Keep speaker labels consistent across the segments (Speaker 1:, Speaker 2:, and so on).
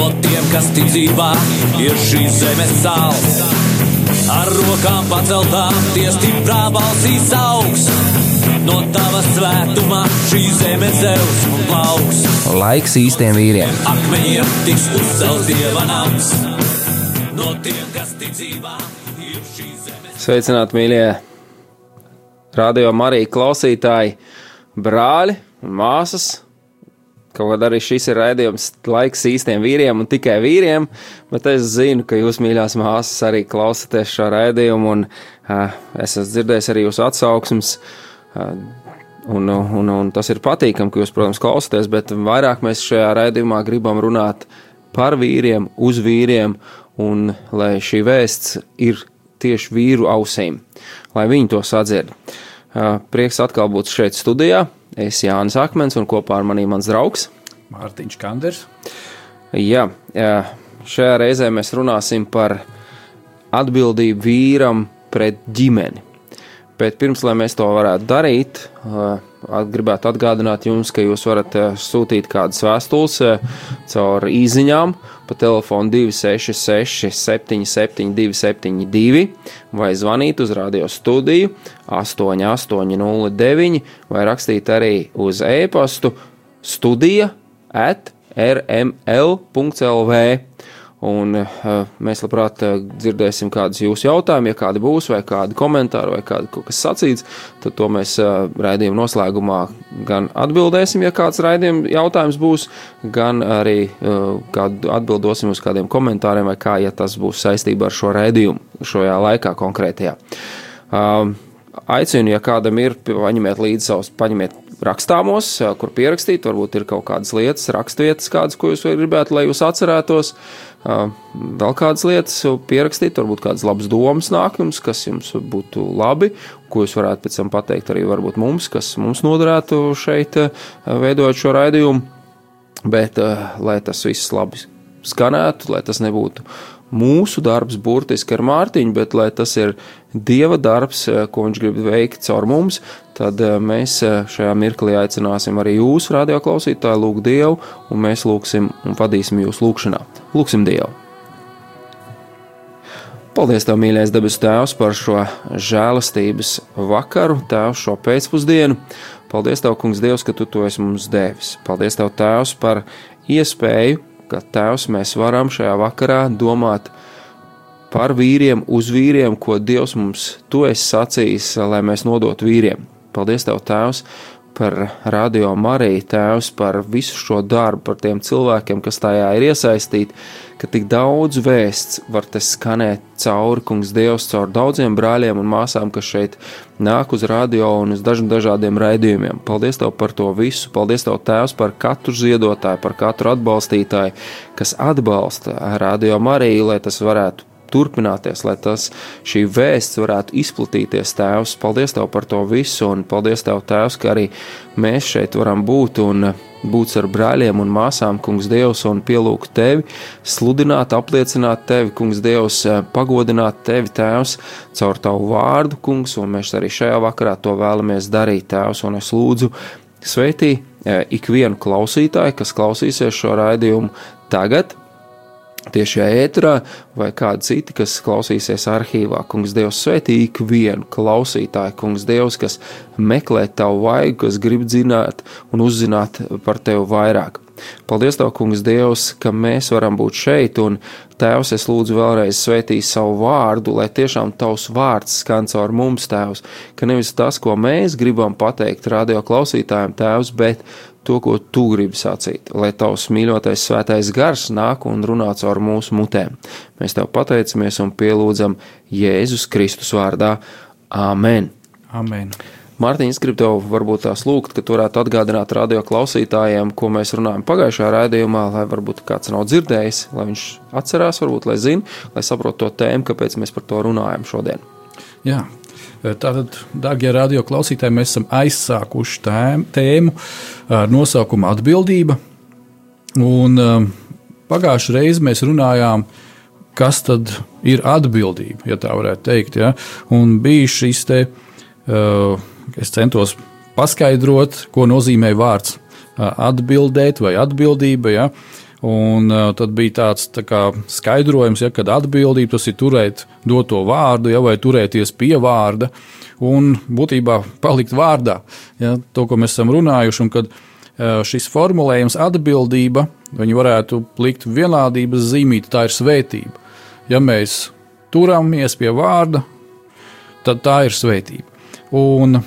Speaker 1: No tiem, kas tic dzīvā, ir šīs zemes sāls. Ar rokām paceltām, tie stiprā balsīs augs. No tava svētumā šī zeme zeus un plauks.
Speaker 2: Laiks īstiem vīriem.
Speaker 1: Akmeņiem tiks uzcelts dieva nams. No tiem, kas tic dzīvā, ir šī zeme.
Speaker 2: Sveicināti, mīļie radio Marija klausītāji, brāļi un māsas. Kaut gan arī šis ir raidījums laiks īstiem vīriem un tikai vīriem, bet es zinu, ka jūs, mīļās māsas, arī klausāties šo raidījumu, un uh, es esmu dzirdējis arī jūsu atsauksmes. Uh, Un, un, un tas ir patīkami, ka jūs, protams, klausāties, bet vairāk mēs šajā raidījumā gribam runāt par vīriem, uz vīriem, un lai šī vēsts ir tieši vīru ausīm, lai viņi to sadzird. Prieks atkal būt šeit studijā. Es Jānis Akmens un kopā ar manī mans draugs.
Speaker 3: Mārtiņš Kanders.
Speaker 2: Jā, jā, šajā reizē mēs runāsim par atbildību vīram pret ģimeni. Bet pirms mēs to varētu darīt, gribētu atgādināt jums, ka jūs varat sūtīt kādas vēstules caur īsiņām pa telefonu 266, 77, 272 vai zvanīt uz radio studiju 8809 vai rakstīt arī uz e-pastu studija at rml.lv. Un uh, mēs labprāt uh, dzirdēsim kādus jūsu jautājumus, ja kādi būs, vai kādi komentāri, vai kādi kas sacīts. Tad to mēs uh, raidījuma noslēgumā gan atbildēsim, ja kāds raidījuma jautājums būs, gan arī uh, kādu atbildosim uz kādiem komentāriem, vai kā, ja tas būs saistībā ar šo raidījumu šajā laikā konkrētajā. Uh, aicinu, ja kādam ir, paņemiet līdzi savus, paņemiet rakstāmos, kur pierakstīt, varbūt ir kaut kādas lietas, raksturvietas, kādas, ko jūs gribētu, lai jūs atcerētos. Vēl kādas lietas pierakstīt, varbūt kādas labas domas nāk jums, kas jums būtu labi, ko jūs varētu pēc tam pateikt arī mums, kas mums noderētu šeit veidojot šo raidījumu. Bet, lai tas viss labi skanētu, lai tas nebūtu mūsu darbs burtiski ar Mārtiņu, bet lai tas ir Dieva darbs, ko viņš grib veikt caur mums, tad mēs šajā mirklī aicināsim arī jūs, radioklausītāji, lūgt Dievu, un mēs lūgsim un vadīsim jūs lūgšanā. Lūgsim Dievu! Paldies, Tev, mīļais debesu Tēvs, par šo žēlastības vakaru, Tēvs, šo pēcpusdienu. Paldies, Tev, Kungs, Dievs, ka Tu to esi mums devis. Paldies, Tev, Tēvs, par iespēju, ka Tēvs mēs varam šajā vakarā domāt par vīriem, uz vīriem, ko Dievs mums to esi sacījis, lai mēs nodotu vīriem. Paldies, Tev, Tēvs, par radio Mariju, Tēvs, par visu šo darbu, par tiem cilvēkiem, kas tajā ir iesaistīti, ka tik daudz vēsts var te skanēt cauri, kungs, Dievs, caur daudziem brāļiem un māsām, kas šeit nāk uz radio un uz dažiem dažādiem raidījumiem. Paldies Tev par to visu. Paldies Tev, Tēvs, par katru ziedotāju, par katru atbalstītāju, kas atbalsta radio Mariju, lai tas varētu turpināties, lai tas šī vēsts varētu izplatīties, Tēvs. Paldies Tev par to visu, un paldies Tev, Tēvs, ka arī mēs šeit varam būt un būt ar brāļiem un māsām, Kungs, Dievs, un pielūgt Tevi, sludināt, apliecināt Tevi, Kungs, Dievs, pagodināt Tevi, Tēvs, caur Tavu vārdu, Kungs, un mēs arī šajā vakarā to vēlamies darīt, Tēvs, un es lūdzu sveitī ikvienu klausītāju, kas klausīsies šo raidījumu tagad, tieši ēterā, vai kādi citi, kas klausīsies arhīvā. Kungs, Dievs, svētī ikvienu klausītāju, Kungs, Dievs, kas meklē tavu vaigu, kas grib zināt un uzzināt par tevi vairāk. Paldies, Tev, Kungs, Dievs, ka mēs varam būt šeit, un Tēvs, es lūdzu vēlreiz svētīt savu vārdu, lai tiešām Tavs vārds skan caur mums, Tēvs, ka nevis tas, ko mēs gribam pateikt radio klausītājiem, Tēvs, bet to, ko Tu gribi sacīt, lai Tavs mīļotais svētais gars nāk un runā caur mūsu mutēm. Mēs Tev pateicamies un pielūdzam Jēzus Kristus vārdā. Āmen!
Speaker 3: Amen.
Speaker 2: Mārtiņš, es gribu tev varbūt tās lūgt, ka tu varētu atgādināt radio klausītājiem, ko mēs runājam pagājušajā raidījumā, lai varbūt kāds nav dzirdējis, lai viņš atcerās, varbūt, lai zina, lai saprotu to tēmu, kāpēc mēs par to runājam šodien.
Speaker 3: Jā. Tātad, darbie radio klausītāji, mēs esam aizsākuši tēmu, tēmu ar nosaukumu Atbildība. Un, um, pagājušajā reizē mēs runājām, kas tad ir atbildība, ja tā varētu teikt. Ja? Un bija šis te, uh, Es centos paskaidrot, ko nozīmē vārds atbildēt vai atbildība. Ja? Un uh, tad bija tāds tā kā, skaidrojums, ja, ka atbildība tas ir turēt doto vārdu, ja, vai turēties pie vārda, un būtībā palikt vārdā. Ja, to, ko mēs esam runājuši, un kad uh, šis formulējums atbildība, viņi varētu likt vienādības zīmīt, tā ir svētība. Ja mēs turamies pie vārda, tad tā ir svētība. Un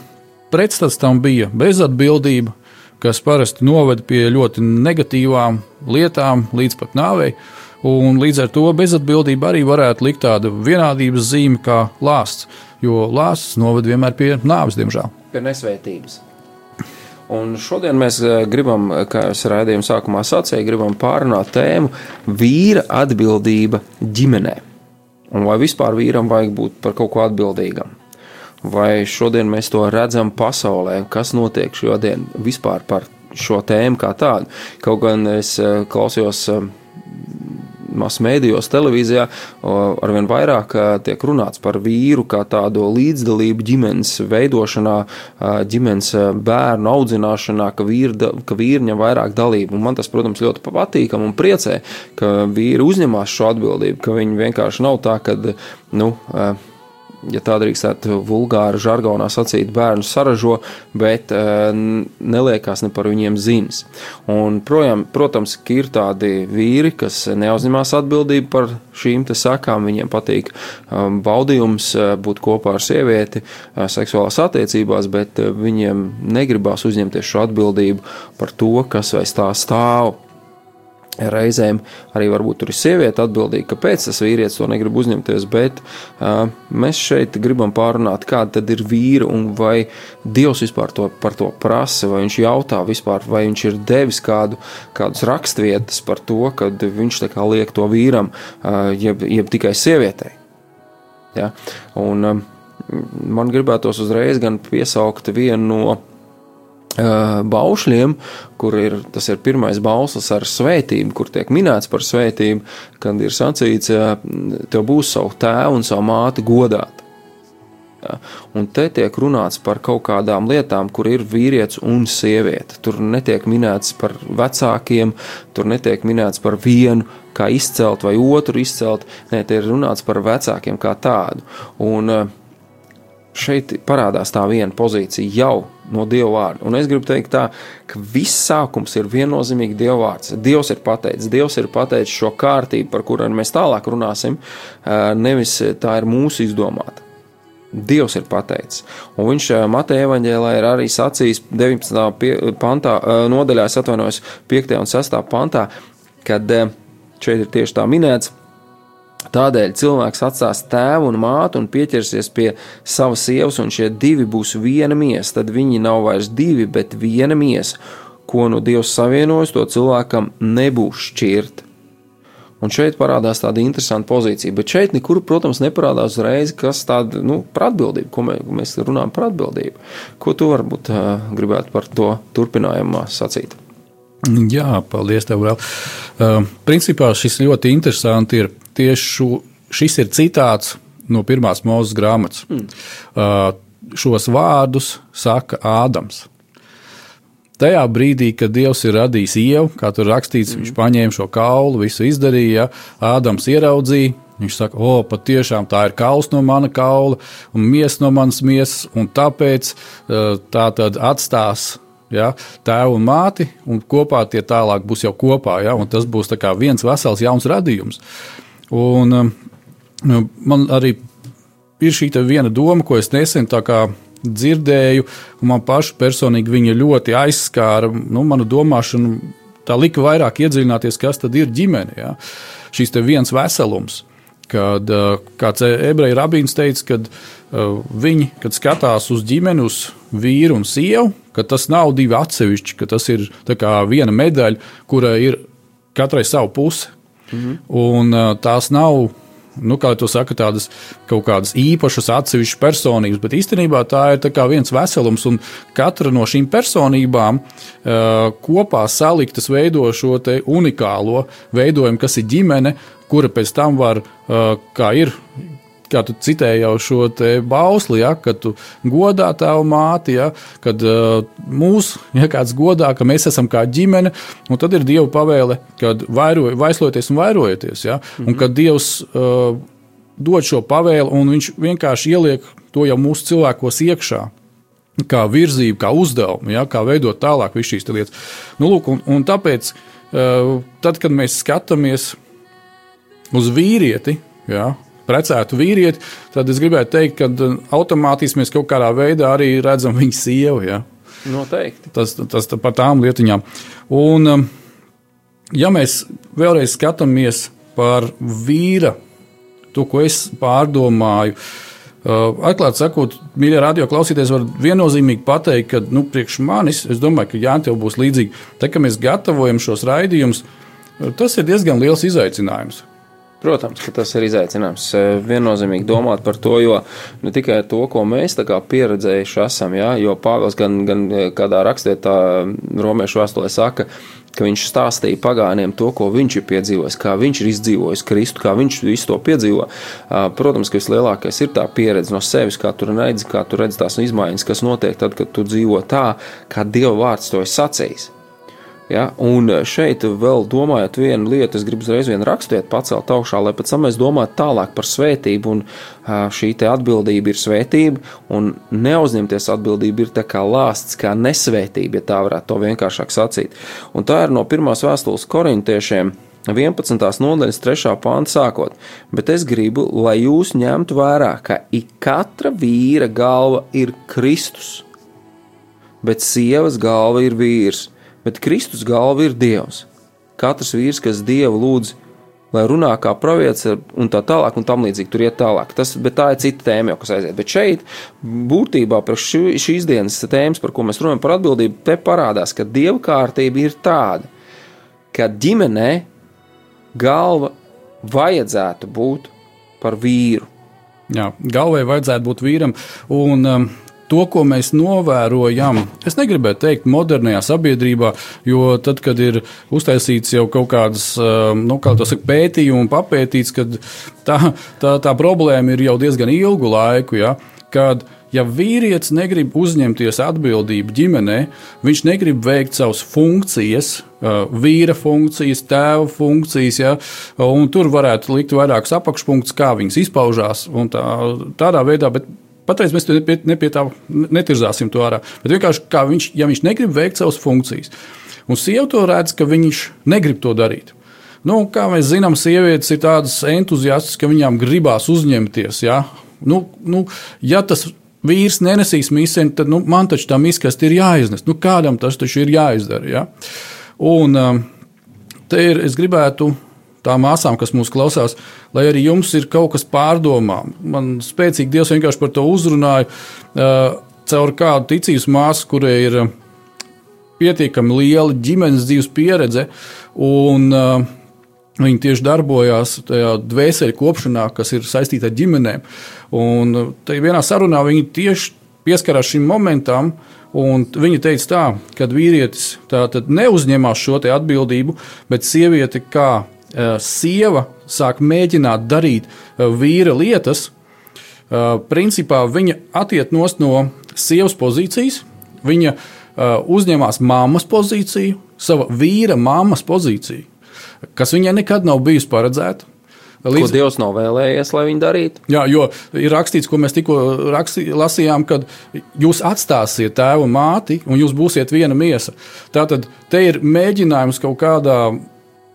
Speaker 3: pretstats tam bija bezatbildība, kas parasti noved pie ļoti negatīvām lietām, līdz pat nāvei. Un līdz ar to bezatbildība arī varētu likt tādu vienādības zīmi kā lāsts, jo lāsts noved vienmēr pie nāves, diemžēl.
Speaker 2: Pie nesvētības. Un šodien mēs eh, gribam, kā jau es raidījuma sākumā sacīju, gribam pārunāt tēmu vīra atbildība ģimenē. Un vai vispār vīram vajag būt par kaut ko atbildīgam? Vai šodien mēs to redzam pasaulē, kas notiek šodien vispār par šo tēmu kā tādu. Kaut gan es eh, klausījos eh, masmēdījos, televīzijā, arvien vairāk eh, tiek runāts par vīru kā tādu līdzdalību ģimenes veidošanā, ģimenes bērnu audzināšanā, ka vīri, ka vīri ņem vairāk dalību. Un man tas, protams, ļoti patīkam un priecē, ka vīri uzņemās šo atbildību, ka viņi vienkārši nav tā, ka, nu, ja tā drīkstētu vulgāri žargonā sacīt, bērnu saražo, bet uh, neliekās ne par viņiem zinis. Un, projām, protams, ir tādi vīri, kas neuzņemās atbildību par šīm sakām. Viņiem patīk um, baudījums uh, būt kopā ar sievieti uh, seksuālās attiecībās, bet viņiem negribās uzņemties šo atbildību par to, kas aiz tā stāv. Reizēm arī varbūt tur ir sieviete atbildīga, kāpēc tas vīrietis to negrib uzņemties, bet uh, mēs šeit gribam pārunāt, kāda tad ir vīra un vai Dievs vispār to, par to prasa, vai viņš jautā vispār, vai viņš ir devis kādu, kādus rakstvietas par to, ka viņš tā kā liek to vīram, uh, jeb, jeb tikai sievietei. Ja? Un uh, man gribētos uzreiz gan piesaukt vienu no baušļiem, kur ir tas ir pirmais bauslis ar svētību, kur tiek minēts par svētību, kad ir sacīts, tev būs savu tēvu un savu māti godāt. Ja? Un te tiek runāts par kaut kādām lietām, kur ir vīrietis un sieviete. Tur netiek minēts par vecākiem, tur netiek minēts par vienu, kā izcelt vai otru izcelt. Nē, te ir runāts par vecākiem kā tādu. Un šeit parādās tā viena pozīcija jau no Dieva vārda. Un es gribu teikt, tā, ka viss sākums ir viennozīmīgi Dieva vārds. Dievs ir pateicis, Dievs ir pateicis šo kārtību, par kuru mēs tālāk runāsim, nevis tā ir mūsu izdomāta. Dievs ir pateicis. Un viņš Mateja evanģēlā ir arī sacījis 19. pantā, nodaļā, atvainojos, 5. un 6. pantā, kad šeit ir tieši tā minēts, Tādēļ cilvēks atstās tēvu un mātu un pieķersies pie savas sievas, un šie divi būs viena miesa. Tad viņi nav vairs divi, bet viena miesa. Ko no Dievs savienojas, to cilvēkam nebūs šķirt. Un šeit parādās tāda interesanta pozīcija, bet šeit nekur, protams, neparādās uzreiz, kas tāda nu, par atbildību, ko mēs, mēs runājam par atbildību. Ko tu varbūt uh, gribētu par to turpinājumā sacīt?
Speaker 3: Jā, paldies tev vēl. Uh, principā šis ļoti interesanti ir tieši šis ir citāts no pirmās mūzes grāmatas. Mm. Uh, šos vārdus saka Ādams. Tajā brīdī, kad Dievs ir radījis ievu, kā tur rakstīts, mm. viņš paņēma šo kaulu, visu izdarīja, Ādams ieraudzīja. Viņš saka, o, patiešām tā ir kauls no mana kaula un miesa no manas miesas, un tāpēc uh, tā tad atstās ja, tēvu un māti, un kopā tie tālāk būs jau kopā. Ja, tas būs viens vesels jauns radījums. Un, um, nu, man arī ir šī viena doma, ko es nesen dzirdēju, un man pašu personīgi viņa ļoti aizskāra nu, manu domāšanu. Tā lika vairāk iedziļināties, kas tad ir ģimene. Ja? Šis viens veselums. kad uh, kāds ebreju rabīns teica, ka uh, viņi, kad skatās uz ģimeni, uz vīru un sievu, ka tas nav divi atsevišķi, ka tas ir viena medaļa, kura ir katrai savu pusi. Mhm. Un tās nav nu, kā jūs sakat, tādas kaut kādas īpašas, atsevišķas personības, bet īstenībā tā ir viens veselums, un katra no šīm personībām uh, kopā saliktas veido šo unikālo veidojumu, kas ir ģimene, kura pēc tam var, uh, kā ir kā tu citēji jau šo bausli, ja, kad tu godā tavu māti, ja, kad uh, mūs, ja kāds godā, ka mēs esam kā ģimene, un tad ir Dieva pavēle, kad vairoj, vaisloties un vairojieties, ja, mm -hmm. un kad Dievs uh, dod šo pavēli, un viņš vienkārši ieliek to jau mūsu cilvēkos iekšā kā virzību, kā uzdevumu, ja, kā veidot tālāk visu šīs lietas. Nu, lūk, un, un tāpēc, uh, tad, kad mēs skatāmies uz vīrieti, ja, precētu vīrieti, tad es gribētu teikt, ka uh, automātiski mēs kaut kādā veidā arī redzam viņa sievu. Ja?
Speaker 2: Noteikti.
Speaker 3: Tas, tas par tām lietiņām. Un, um, ja mēs vēlreiz skatāmies par vīra, to, ko es pārdomāju, Uh, atklāti sakot, mīļie radio klausīties, var viennozīmīgi pateikt, ka, nu, priekš manis, es domāju, ka Jānis tev būs līdzīgi. Tā kā mēs gatavojam šos raidījumus, tas ir diezgan liels izaicinājums.
Speaker 2: Protams, ka tas ir izaicinājums. Eh, viennozīmīgi domāt par to, jo ne tikai to, ko mēs pieredzējuši esam, jā, jo Pāvils gan, gan eh, kādā rakstietā romiešu vēstulē saka, ka viņš stāstīja pagāniem to, ko viņš ir piedzīvojis, kā viņš ir izdzīvojis Kristu, kā viņš visu to piedzīvo. Protams, ka vislielākais ir tā pieredze no sevis, kā tu redzi, kā tu redzi tās izmaiņas, kas notiek tad, kad tu dzīvo tā, kā Dieva vārds to ir sacījis. Ja? Un šeit vēl domājot vienu lietu, es gribu uzreiz vienu rakstīt, pacelt augšā, lai pēc tam mēs domātu tālāk par svētību. Un šī atbildība ir svētība, un neuzņemties atbildību ir kā lāsts, kā nesvētība, ja tā varētu to vienkāršāk sacīt. Un tā ir no pirmās vēstules korintiešiem. 11. nodaļas 3. pānta sākot, bet es gribu, lai jūs ņemtu vērā, ka ik katra vīra galva ir Kristus, bet sievas galva ir vīrs bet Kristus galva ir Dievs. Katrs vīrs, kas Dievu lūdz, lai runā kā pravietis, un tā tālāk, un tam līdzīgi tur iet tālāk. Tas, bet tā ir cita tēma, jau, kas aiziet. Bet šeit būtībā ši, šīs dienas tēmas, par ko mēs runājam par atbildību, te parādās, ka Dieva kārtība ir tāda, ka ģimenē galva vajadzētu būt par vīru.
Speaker 3: Jā, galvai vajadzētu būt vīram. Un, um, to, ko mēs novērojam, es negribētu teikt, modernajā sabiedrībā, jo tad, kad ir uztaisīts jau kaut kādas um, nu, kā saka, pētījumi, papētīts, ka tā, tā, tā problēma ir jau diezgan ilgu laiku. Ja, kad, ja vīrietis negrib uzņemties atbildību ģimenē, viņš negrib veikt savas funkcijas, uh, vīra funkcijas, tēva funkcijas, ja, un tur varētu likt vairākus apakšpunktus, kā viņas izpaužās, tā, tādā veidā. Bet Patreiz mēs nepie, nepie tā netirzāsim to ārā. Bet vienkārši kā viņš, ja viņš negrib veikt savas funkcijas, un sieva to redz, ka viņš negrib to darīt. Nu, kā mēs zinām, sievietes ir tādas entuziastas, ka viņām gribās uzņemties. Ja, nu, nu, ja tas vīrs nenesīs misiju, tad nu, man taču tā miskasta ir jāiznes. Nu, kādam tas taču ir jāizdara. Ja? Un um, te ir, es gribētu tām māsām, kas mūs klausās, lai arī jums ir kaut kas pārdomām. Man spēcīgi Dievs vienkārši par to uzrunāja caur kādu ticības māsu, kurai ir pietiekami liela ģimenes dzīves pieredze. Un, Viņi tieši darbojās tajā dvēseli kopšanā, kas ir saistīta ar ģimenēm. Un vienā sarunā viņi tieši pieskarās šim momentam, un viņi teica tā, ka vīrietis neuzņemās šo atbildību, bet sieviete kā sieva sāk mēģināt darīt eh, vīra lietas, eh, principā viņa attiek no sievas pozīcijas, viņa uzņemās mammas pozīciju, sava vīra mammas pozīciju, kas viņai nekad nav bijusi paredzēta.
Speaker 2: Līdz... Ko Dievs nav vēlējies, lai viņi darītu?
Speaker 3: Jā, jo ir rakstīts, ko mēs tikko rakstī, lasījām, kad jūs atstāsiet tēvu un māti, un jūs būsiet viena miesa. Tātad te ir mēģinājums kaut kādā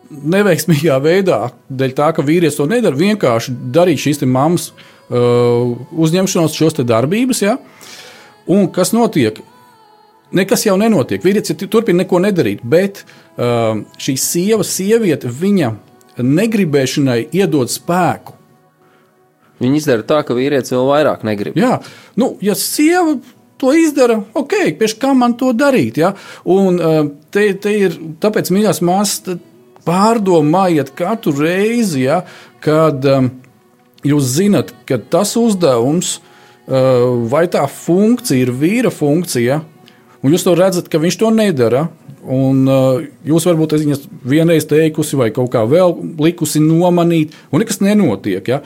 Speaker 3: neveiksmīgā veidā, dēļ tā, ka vīrietis to nedara, vienkārši darīt šīs mammas uh, uzņemšanos, šos darbības. Ja? Un kas notiek? Nekas jau nenotiek. Vīrietis turpina neko nedarīt, bet uh, šī sieva, sieviete, viņa negribēšanai iedod spēku.
Speaker 2: Viņi izdara tā, ka vīrietis vēl vairāk negrib.
Speaker 3: Jā, nu, ja sieva to izdara, ok, pēc kā man to darīt. Ja? Un uh, te, te ir, tāpēc, mīļās māsas, pārdomājiet katru reizi, ja, kad um, jūs zinat, ka tas uzdevums uh, vai tā funkcija ir vīra funkcija, un jūs to redzat, ka viņš to nedara. Un, uh, jūs varbūt esat vienreiz teikusi, vai kaut kā vēl likusi nomanīt, un nekas nenotiek. Ja?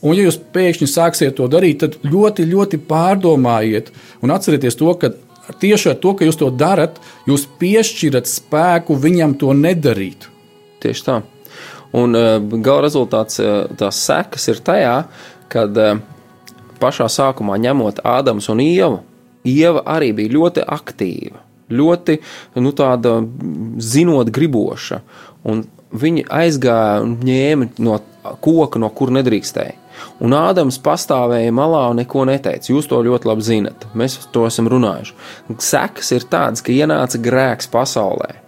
Speaker 3: Un, ja jūs pēkšņi sāksiet to darīt, tad ļoti, ļoti pārdomājiet un atcerieties to, ka tieši ar to, ka jūs to darat, jūs piešķirat spēku viņam to nedarīt.
Speaker 2: Tieši tā. Un uh, gala rezultāts, uh, tās sekas ir tajā, kad uh, pašā sākumā ņemot Ādams un Ievu, Ieva arī bija ļoti aktīva, ļoti nu, tāda zinot, griboša. Un viņi aizgāja un ņēma no koka, no kur nedrīkstēja. Un Ādams pastāvēja malā un neko neteica. Jūs to ļoti labi zinat. Mēs to esam runājuši. Sekas ir tādas, ka ienāca grēks pasaulē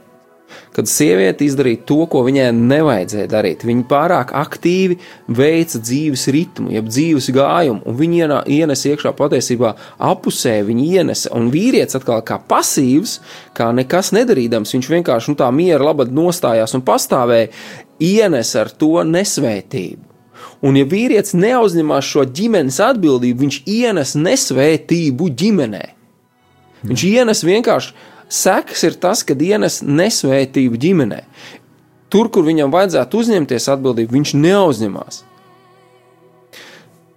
Speaker 2: kad sieviete izdarīja to, ko viņai nevajadzēja darīt. Viņa pārāk aktīvi veica dzīves ritmu, jeb dzīves gājumu, un viņa ienes iekšā patiesībā apusē, viņa ienesa, un vīrietis atkal kā pasīvs, kā nekas nedarīdams, viņš vienkārši nu, tā miera labad nostājās un pastāvēja, ienes ar to nesvētību. Un, ja vīrietis neuzņemās šo ģimenes atbildību, viņš ienes nesvētību ģimenē. Viņš ienes vienkārši Sekas ir tas, ka ienes nesvētību ģimenē. Tur, kur viņam vajadzētu uzņemties atbildību, viņš neuzņemās.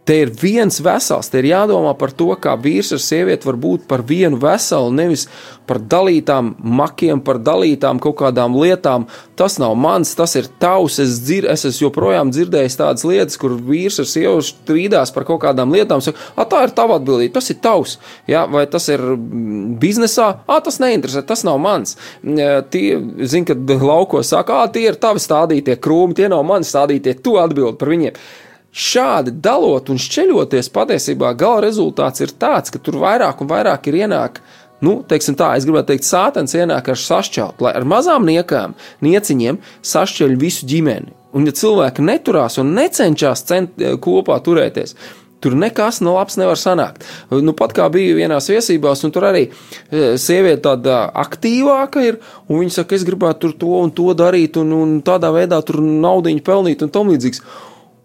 Speaker 2: Te ir viens vesels, te ir jādomā par to, kā vīrs ar sievieti var būt par vienu veselu, nevis par dalītām makiem, par dalītām kaut kādām lietām. Tas nav mans, tas ir tavs. Es, dzir, es esmu joprojām dzirdējis tādas lietas, kur vīrs ar sievu strīdās par kaut kādām lietām. Saka, tā ir tava atbildība, tas ir tavs. Ja? Vai tas ir mm, biznesā? A, tas neinteresē, tas nav mans. Tie, zin, kad laukos saka, tie ir tavi stādītie krūmi, tie nav mani stādītie, tu atbild par viņiem. Šādi dalot un šķeļoties, patiesībā gala rezultāts ir tāds, ka tur vairāk un vairāk ir ienāk, nu, teiksim tā, es gribētu teikt, sātens ienāk ar sašķelt, lai ar mazām niekām, nieciņiem sašķeļ visu ģimeni. Un ja cilvēki neturās un necenšas cent, eh, kopā turēties, Tur nekas no labs nevar sanākt. Nu, pat kā bija vienā viesībās, un tur arī eh, sieviete tāda aktīvāka ir, un viņa saka, es gribētu tur to un to darīt, un, un tādā veidā tur naudu pelnīt un tam līdzīgs.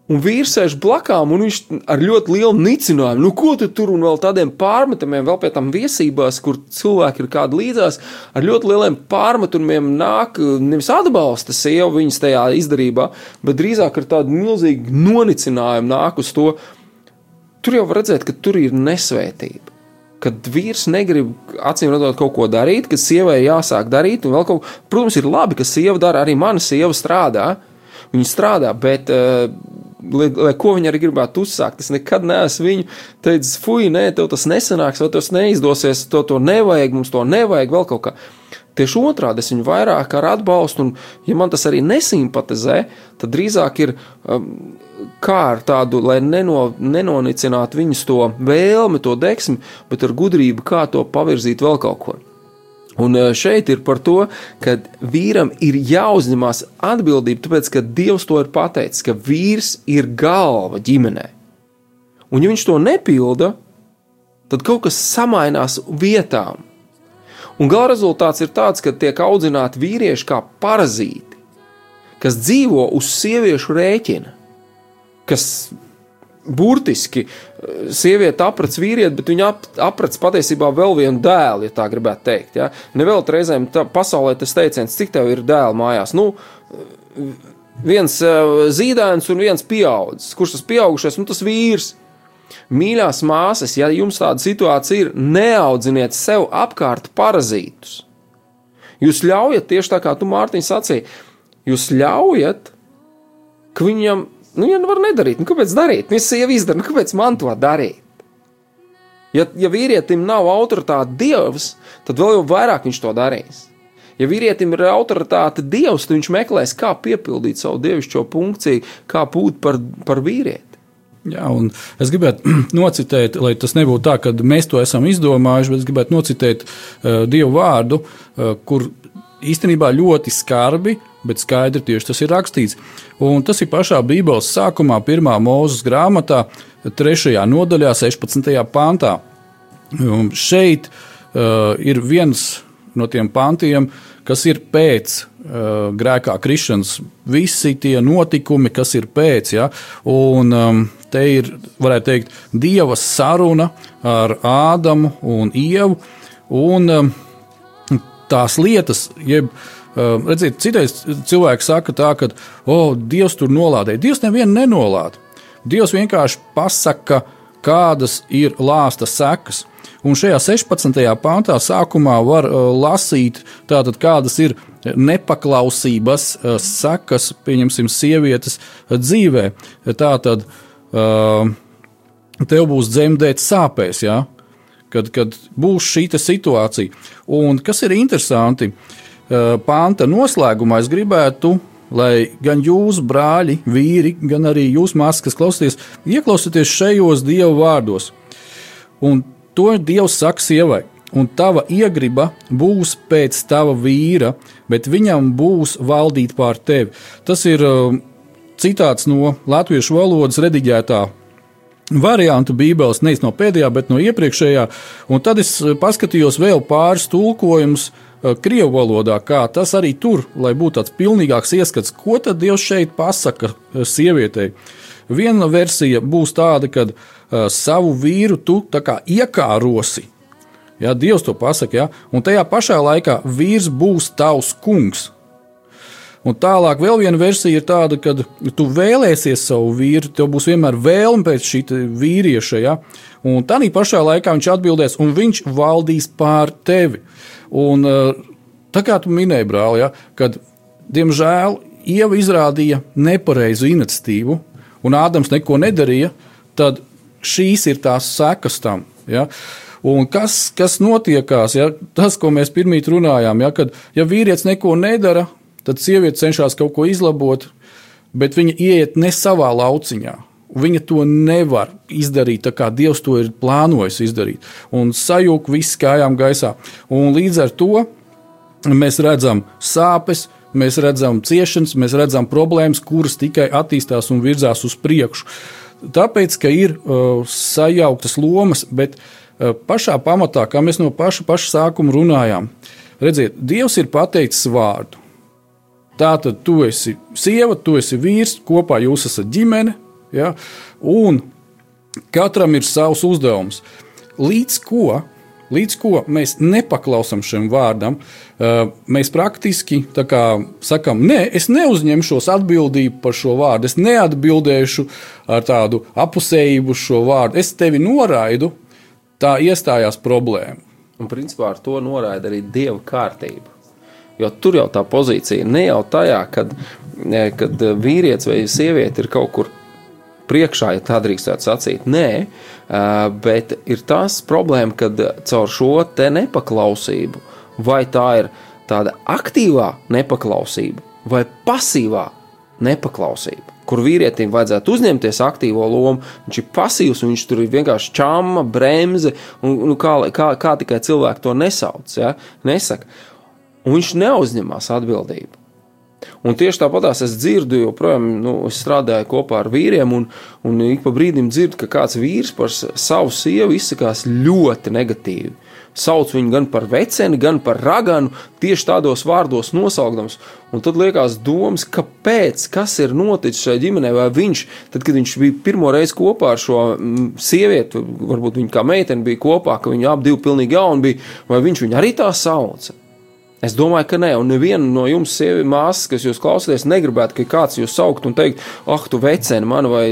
Speaker 2: Un vīrs sēž blakām, un viņš ar ļoti lielu nicinājumu, nu, ko tu tur un vēl tādiem pārmetumiem, vēl pie tam viesībās, kur cilvēki ir kādi līdzās, ar ļoti lieliem pārmetumiem nāk, nevis atbalsta sievu viņas tajā izdarībā, bet drīzāk ar tādu milzīgu nonicinājumu nāk uz to. Tur jau var redzēt, ka tur ir nesvētība. Kad vīrs negrib acīm redzot kaut ko darīt, kad sievai jāsāk darīt, un vēl kaut ko, protams, ir labi, ka sieva dara, arī mana sieva strādā. Viņa strādā, bet uh, lai, lai ko viņi arī gribētu uzsākt. Es nekad neesmu viņu teicis, fuj, nē, tev tas nesanāks, vai tas neizdosies, to, to nevajag, mums to nevajag, vēl kaut kā. Tieši otrādi es viņu vairāk ar atbalstu, un, ja man tas arī nesimpatizē, tad drīzāk ir um, kā ar tādu, lai neno, nenonicinātu viņus to vēlmi, to deksmi, bet ar gudrību, kā to pavirzīt vēl kaut ko. Un eh, šeit ir par to, ka vīram ir jāuzņemās atbildība, tāpēc ka Dievs to ir pateicis, ka vīrs ir galva ģimenē. Un, ja viņš to nepilda, tad kaut kas samainās vietām. Un gala rezultāts ir tāds, ka tiek audzināti vīrieši kā parazīti, kas dzīvo uz sieviešu rēķina, kas burtiski eh, sieviete aprec vīrieti, bet viņa ap, aprec patiesībā vēl vienu dēlu, ja tā gribētu teikt. Ja? Nevēl reizēm tā, pasaulē tas teiciens, cik tev ir dēli mājās. Nu, viens uh, zīdainis un viens pieaudzis. Kurš tas pieaugušais? Nu, tas vīrs. Mīļās māsas, ja jums tāda situācija ir, neaudziniet sev apkārt parazītus. Jūs ļaujat, tieši tā kā tu Mārtiņš sacīja, jūs ļaujat, ka viņam Nu, ja nevar nedarīt, nu, kāpēc darīt? Nu, ja sieva izdara, nu, kāpēc man to darīt? Ja, ja vīrietim nav autoritāte dievs, tad vēl jau vairāk viņš to darīs. Ja vīrietim ir autoritāte dievs, tad viņš meklēs, kā piepildīt savu dievišķo funkciju, kā būt par, par vīrieti.
Speaker 3: Jā, un es gribētu nocitēt, lai tas nebūtu tā, ka mēs to esam izdomājuši, bet es gribētu nocitēt uh, Dievu vārdu, uh, kur īstenībā ļoti skarbi bet skaidri tieši tas ir rakstīts. Un tas ir pašā Bībeles sākumā, pirmā mūzes grāmatā, 3. nodaļā, 16. pantā. Un šeit uh, ir viens no tiem pantiem, kas ir pēc uh, grēkā krišanas, visi tie notikumi, kas ir pēc. Ja? Un um, te ir, varētu teikt, Dieva saruna ar Ādamu un Ievu. Un um, tās lietas, jeb uh, redziet, citais cilvēks saka tā, ka, oh, Dievs tur nolādēja. Dievs nevienu nenolāda. Dievs vienkārši pasaka, kādas ir lāsta sekas. Un šajā 16. pāntā sākumā var uh, lasīt, tātad, kādas ir nepaklausības uh, sekas, pieņemsim, sievietes dzīvē. Tātad uh, tev būs dzemdēt sāpēs, ja? kad, kad būs šī situācija. Un kas ir interesanti, uh, pānta noslēgumā es gribētu lai gan jūs, brāļi, vīri, gan arī jūs, māsas, kas klausāties, ieklausieties šajos dievu vārdos. Un to Dievs saka sievai. Un tava iegriba būs pēc tava vīra, bet viņam būs valdīt pār tevi. Tas ir uh, citāts no latviešu valodas rediģētā variantu Bībeles, nevis no pēdējā, bet no iepriekšējā. Un tad es paskatījos vēl pāris tulkojumus uh, Krievu valodā, kā tas arī tur, lai būtu tāds pilnīgāks ieskats, ko tad Dievs šeit pasaka uh, sievietei. Viena versija būs tāda, ka uh, savu vīru tu iekārosi. Ja, Dievs to pasaka, ja? un tajā pašā laikā vīrs būs tavs kungs. Un tālāk vēl viena versija ir tāda, ka tu vēlēsies savu vīru, tev būs vienmēr vēlme pēc šī vīrieša. Ja? Un tā pašā laikā viņš atbildēs, un viņš valdīs pār tevi. Un, tā kā tu minēji, brāl, ja, kad diemžēl Ieva izrādīja nepareizu iniciatīvu, un Ādams neko nedarīja, tad šīs ir tās sekas tam. Ja? Un kas, kas notiekās? Ja? Tas, ko mēs pirmie runājām, ja? kad ja vīrietis neko nedara, tad sieviete cenšas kaut ko izlabot, bet viņa ieiet ne savā lauciņā. Viņa to nevar izdarīt tā, kā Dievs to ir plānojis izdarīt. Un sajūta viss kājām gaisā. Un līdz ar to mēs redzam sāpes, mēs redzam ciešanas, mēs redzam problēmas, kuras tikai attīstās un virzās uz priekšu. Tāpēc, ka ir uh, sajauktas lomas, bet uh, pašā pamatā, kā mēs no paša, paša sākuma runājām, redziet, Dievs ir pateicis vārdu. Tā tad tu esi sieva, tu esi vīrs, kopā jūs esat ģimene, ja? un katram ir savs uzdevums. Līdz ko Līdz ko mēs nepaklausām šim vārdam, mēs praktiski sakām, nē, es neuzņemšos atbildību par šo vārdu, es neatbildēšu ar tādu apusējību šo vārdu, es tevi noraidu, tā iestājās problēma.
Speaker 2: Un principā ar to noraida arī dieva kārtība. Jo tur jau tā pozīcija ne jau tajā, kad, kad vīrietis vai sieviete ir kaut kur priekšā, ja tā drīkstētu sacīt. Nē, bet ir tas problēma, kad caur šo te nepaklausību, vai tā ir tāda aktīvā nepaklausība vai pasīvā nepaklausība. Kur vīrietim vajadzētu uzņemties aktīvo lomu, viņš ir pasīvs, viņš tur ir vienkārši čāma, bremze, un nu, kā, kā, kā tikai cilvēki to nesauc, ja? nesaka. Un viņš neuzņemās atbildību. Un tieši tāpatās es dzirdu, joprojām nu, strādāju kopā ar vīriem, un, un ik pa brīdim dzirdu, ka kāds vīrs par savu sievu izsakās ļoti negatīvi. Sauc viņu gan par veceni, gan par raganu, tieši tādos vārdos nosaukdams. Un tad liekas, domas, kāpēc, kas ir noticis šai ģimenei, vai viņš, tad, kad viņš bija pirmo reizi kopā ar šo mm, sievieti, varbūt viņa kā meitene bija kopā, ka viņi abi divi pilnīgi jauni bija, vai viņš viņu arī tā sauca. Es domāju, ka nē, un neviena no jums, sieviete, māsas, kas jūs klausāties, negribētu, ka kāds jūs saukt un teikt, ah, tu veceni man vai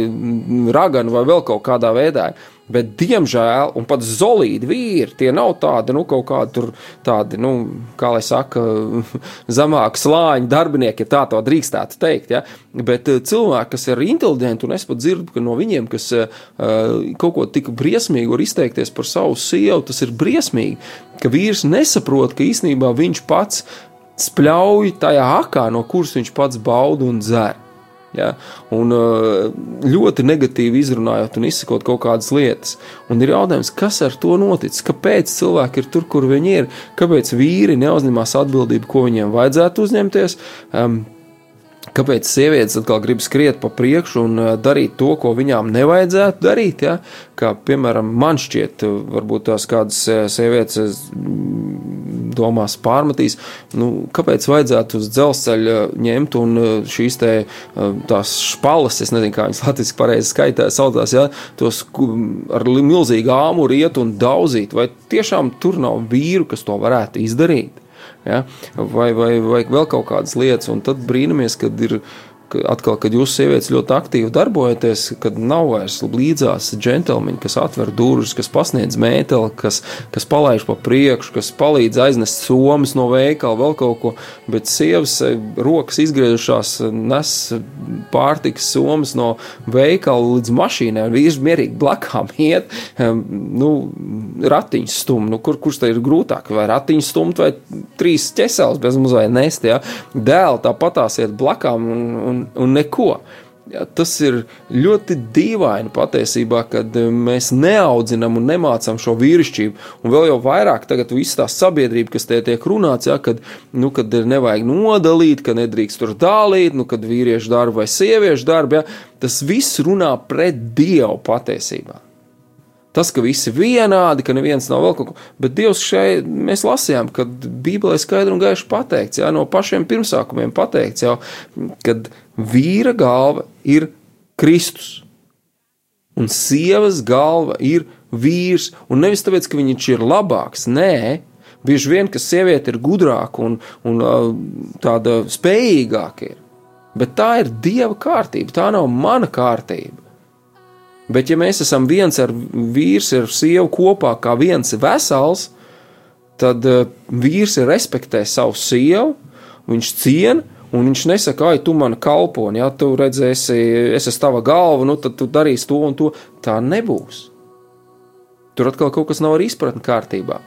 Speaker 2: raganu vai vēl kaut kādā veidā. Bet, diemžēl, un pat zelīti vīri, tie nav tādi, nu, kaut kādi tur, tādi, nu, kā lai saka, zemāki slāņi darbinieki, ja tā to drīkstētu teikt. Ja? Bet eh, cilvēki, kas ir inteliģenti, un es pat dzirdu no viņiem, kas uh, kaut ko tik briesmīgu var izteikties par savu sievu, tas ir briesmīgi, ka vīrs nesaprot, ka īstenībā viņš pats spļauj tajā akā, no kuras viņš pats bauda un dzer. Ja? Un uh, ļoti negatīvi izrunājot un izsakot kaut kādas lietas. Un ir jautājums, kas ar to noticis? Kāpēc cilvēki ir tur, kur viņi ir? Kāpēc vīri neuzņemās atbildību, ko viņiem vajadzētu uzņemties? Um, Kāpēc sievietes atkal grib skriet pa priekšu un darīt to, ko viņām nevajadzētu darīt? Ja? Kā piemēram, man šķiet, varbūt tās kādas sievietes domās pārmetīs, nu, kāpēc vajadzētu uz dzelzceļa ņemt un šīs te tās špalas, es nezinu, kā viņas latviski pareizi skaitā, saucās, ja, tos ar milzīgu āmuru iet un daudzīt, vai tiešām tur nav vīru, kas to varētu izdarīt? ja? vai, vai, vai vēl kaut kādas lietas. Un tad brīnamies, kad ir atkal, kad jūs sievietes ļoti aktīvi darbojaties, kad nav vairs līdzās džentlmeņi, kas atver durvis, kas pasniedz mēteli, kas, kas palaiž pa priekšu, kas palīdz aiznest somas no veikala, vēl kaut ko, bet sievas eh, rokas izgriežušās nes pārtikas somas no veikala līdz mašīnai, vīrs mierīgi blakām iet, nu, ratiņš stum, nu, kur, kurš te ir grūtāk, vai ratiņš stumt, vai trīs ķesels bez mazai nest, ja, dēl tāpatās iet blakām un, un un, un neko. Ja, tas ir ļoti dīvaini patiesībā, kad eh, mēs neaudzinām un nemācām šo vīrišķību. Un vēl jau vairāk tagad viss tā sabiedrība, kas te tiek runāts, ja, kad, nu, kad nevajag nodalīt, ka nedrīkst tur dālīt, nu, kad vīriešu darbu vai sieviešu darbu, ja, tas viss runā pret Dievu patiesībā. Tas, ka visi vienādi, ka neviens nav vēl kaut ko, bet Dievs šeit mēs lasījām, ka Bībelē skaidri un gaiši pateikts, jā, no pašiem pirmsākumiem pateikts jau, kad vīra galva ir Kristus, un sievas galva ir vīrs, un nevis tāpēc, ka viņš ir labāks, nē, bieži vien, ka sieviete ir gudrāka un, un tāda spējīgāka ir, bet tā ir Dieva kārtība, tā nav mana kārtība. Bet, ja mēs esam viens ar vīrs, ar sievu kopā, kā viens vesels, tad uh, vīrs respektē savu sievu, viņš ciena, un viņš nesaka, ah, tu man kalpo, ja tu redzēsi, es esmu tava galva, nu tad tu darīsi to un to. Tā nebūs. Tur atkal kaut kas nav ar izpratni kārtībā.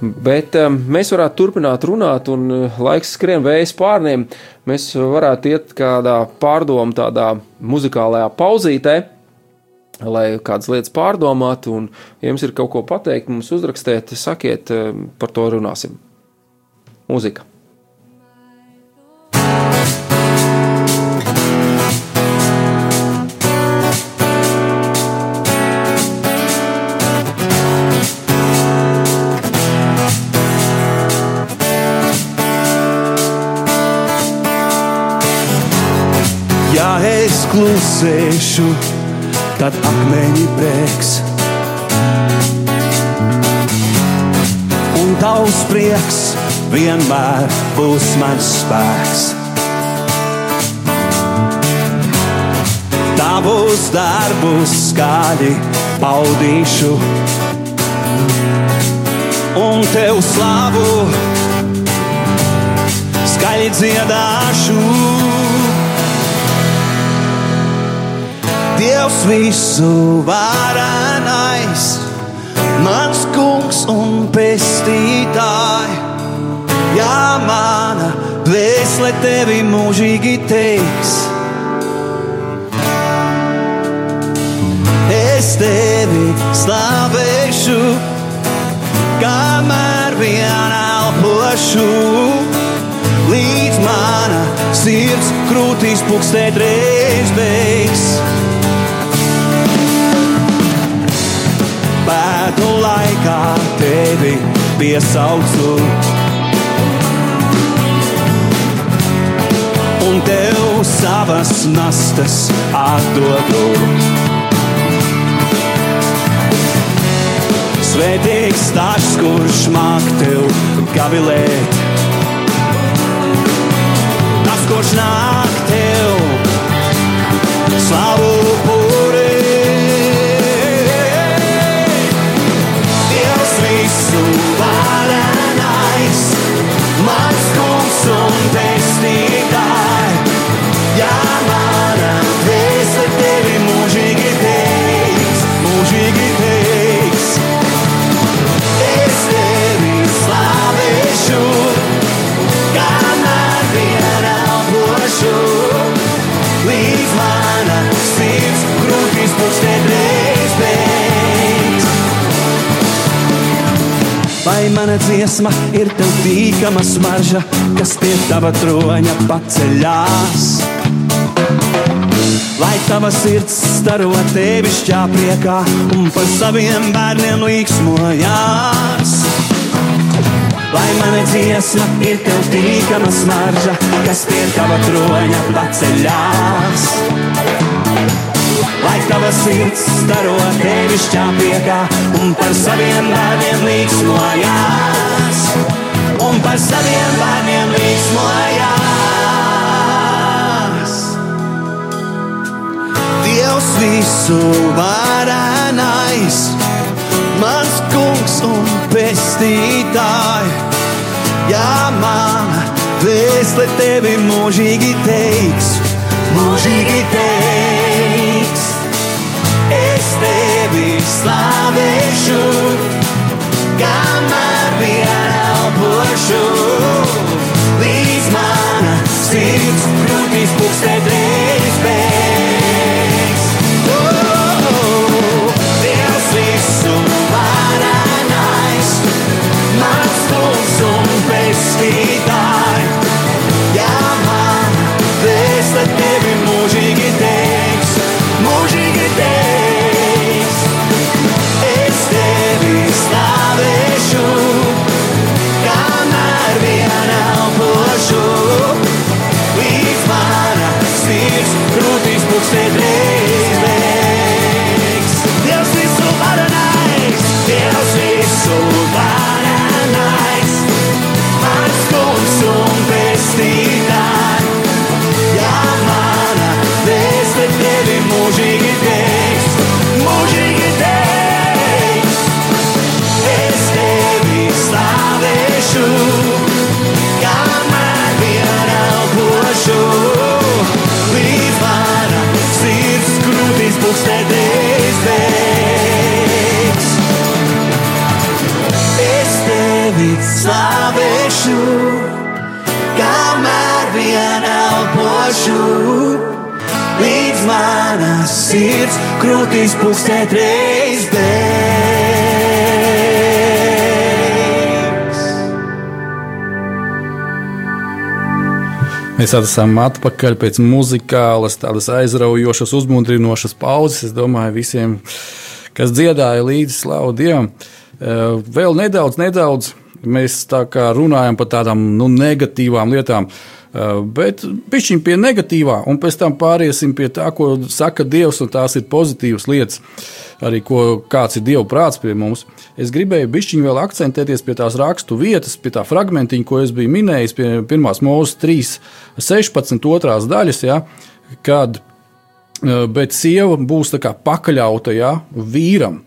Speaker 2: Bet um, mēs varētu turpināt runāt, un uh, laiks skrien vējas pārniem. Mēs varētu iet kādā pārdomu, tādā muzikālajā pauzītē lai kādas lietas pārdomātu, un, ja jums ir kaut ko pateikt, mums uzrakstiet, sakiet, eh, par to runāsim. Mūzika.
Speaker 4: Ja es klusēšu, tad akmeņi prieks. Un tavs prieks vienmēr būs mans spēks. Tavus darbus skaļi paudīšu, un tev slavu skaļi dziedāšu. Dievs visu varenais, mans kungs un pestītāji. Jā, mana dvēsele tevi mūžīgi teiks. Es tevi slavēšu, kamēr vien elpošu, līdz mana sirds krūtīs pukstēt reiz beigas. Bēdu laikā tevi piesaucu. Un tev savas nastas atdodu. Svētīgs tas, kurš māk tev gavilēt. Tas, kurš nāk tev slavu pūri. Vai man mana dziesma ir tev tīkama smarža, kas pie tava troņa paceļās. Lai tava sirds staro tevišķā priekā un par saviem bērniem līksmojās. Lai mana dziesma ir tev tīkama smarža, kas pie tava troņa paceļās. Lai tava sirds staro tevišķā priekā un par saviem bērniem līksmojās. Un par saviem bērniem līksmojās. Dievs visu varenais, mans kungs un pestītāji. Jā, mana vēsle tevi mūžīgi teiks, mūžīgi teiks. Tevi slavēšu, kamēr vien elpošu. Līdz mana sirds krūtīs pukstēt krūtīs pukstēt reiz beigs.
Speaker 3: Mēs esam atpakaļ pēc muzikālas, tādas aizraujošas, uzmundrinošas pauzes. Es domāju, visiem, kas dziedāja līdzi slavu Dievam, Eh, vēl nedaudz, nedaudz mēs tā kā runājam par tādām nu, negatīvām lietām. Eh, Bet pišķiņ pie negatīvā, un pēc tam pāriesim pie tā, ko saka Dievs, un tās ir pozitīvas lietas, arī ko, kāds ir Dieva prāts pie mums. Es gribēju pišķiņ vēl akcentēties pie tās rakstu vietas, pie tā fragmentiņa, ko es biju minējis, pie 1. mūzes 3, 16, 2 daļas, ja, kad eh, bet sieva būs tā kā pakaļauta ja, vīram.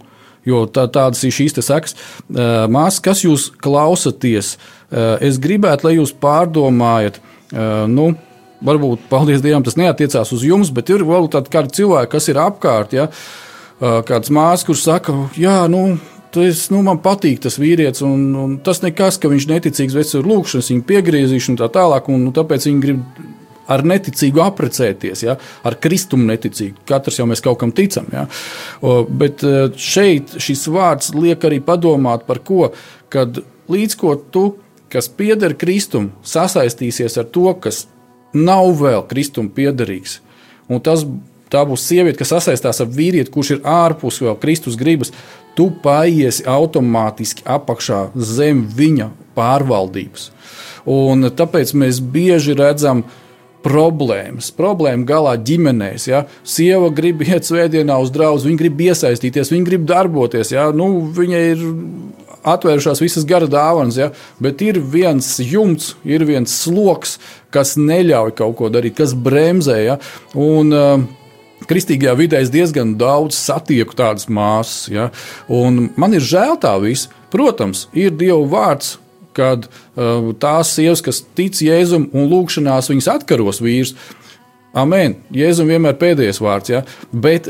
Speaker 3: Jo tā, tādas ir šīs sekas. Eh, Māsas, kas jūs klausāties, eh, es gribētu, lai jūs pārdomājat, eh, nu, varbūt, paldies Dievam, tas neatiecās uz jums, bet ir vēl tādi cilvēki, kas ir apkārt. Ja? Kāds māsas, kurš saka, jā, nu, Tas, nu, man patīk tas vīrietis, un, un tas nekas, ka viņš neticīgs, bet ir lūkšanas, viņa piegriezīšana un tā tālāk. Un, nu, tāpēc viņi grib ar neticīgu apprecēties, ja? ar kristumu neticīgu. Katrs jau mēs kaut kam ticam. Ja? O, bet šeit šis vārds liek arī padomāt par ko, kad līdz ko tu, kas pieder kristum, sasaistīsies ar to, kas nav vēl kristum piederīgs. Un tas tā būs sieviete, kas sasaistās ar vīrieti, kurš ir ārpus vēl Kristus gribas. Tu paiesi automātiski apakšā zem viņa pārvaldības. Un tāpēc mēs bieži redzam, problēmas. Problēma galā ģimenēs. Ja? Sieva grib iet svētdienā uz draugu, viņa grib iesaistīties, viņa grib darboties. Ja? Nu, viņa ir atvērušās visas gara dāvanas, ja? bet ir viens jumts, ir viens sloks, kas neļauj kaut ko darīt, kas bremzē. Ja? Un, uh, Kristīgajā vidē es diezgan daudz satieku tādas māsas, ja? un man ir žēl tā visa. Protams, ir Dieva vārds, kad uh, tās sievas, kas tic Jēzum un lūgšanās, viņas atkaros vīrus. Amen. Jēzum vienmēr pēdējais vārds. Ja? Bet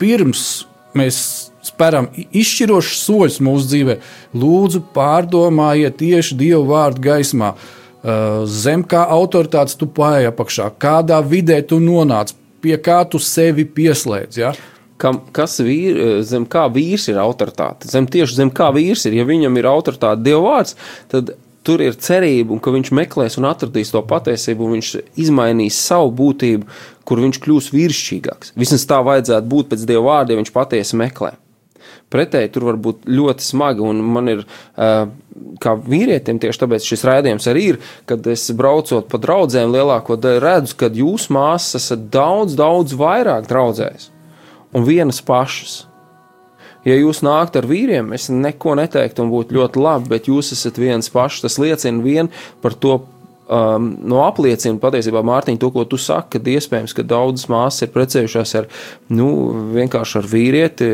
Speaker 3: pirms mēs speram izšķirošus soļus mūsu dzīvē, lūdzu, pārdomājiet tieši Dieva vārdu gaismā. Uh, zem kā autoritātes tu paiet apakšā, kādā vidē tu nonāc, pie kā tu sevi pieslēdz. Ja?
Speaker 2: kam, kas vīr, zem kā vīrs ir autoritāte. Zem tieši zem kā vīrs ir, ja viņam ir autoritāte Dieva vārds, tad tur ir cerība, un ka viņš meklēs un atradīs to patiesību, un viņš izmainīs savu būtību, kur viņš kļūs vīrišķīgāks. Vismaz tā vajadzētu būt pēc Dieva vārda, ja viņš patiesi meklē. Pretēji tur var būt ļoti smagi, un man ir, kā vīrietim, tieši tāpēc šis raidījums arī ir, kad es braucot pa draudzēm lielāko daļu redzu, ka jūs māsas esat daudz, daudz vairāk draudzējis un vienas pašas. Ja jūs nāktu ar vīriem, es neko neteiktu un būtu ļoti labi, bet jūs esat viens pašs. Tas liecina vien par to um, no apliecina patiesībā Mārtiņa to, ko tu saki, kad iespējams, ka daudzas māsas ir precējušās ar, nu, vienkārši ar vīrieti,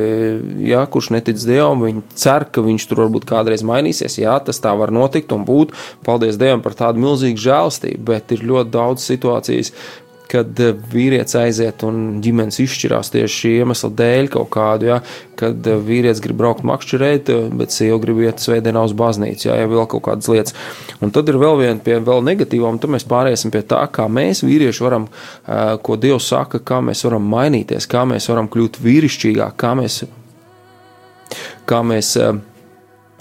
Speaker 2: jā, kurš netic Dievam, viņi cer, ka viņš tur varbūt kādreiz mainīsies, jā, tas tā var notikt un būt, paldies Dievam par tādu milzīgu žēlstību, bet ir ļoti daudz situācijas, kad eh, vīrietis aiziet un ģimenes izšķirās tieši šī iemesla dēļ kaut kādu, ja, kad eh, vīrietis grib braukt makšķerēt, eh, bet sieva grib iet svētdienā uz baznīcu, ja, ja vēl kaut kādas lietas. Un tad ir vēl viena pie vēl negatīvām, tad mēs pāriesim pie tā, kā mēs vīrieši varam, ko Dievs saka, kā mēs varam mainīties, kā mēs varam kļūt vīrišķīgāk, kā mēs, kā mēs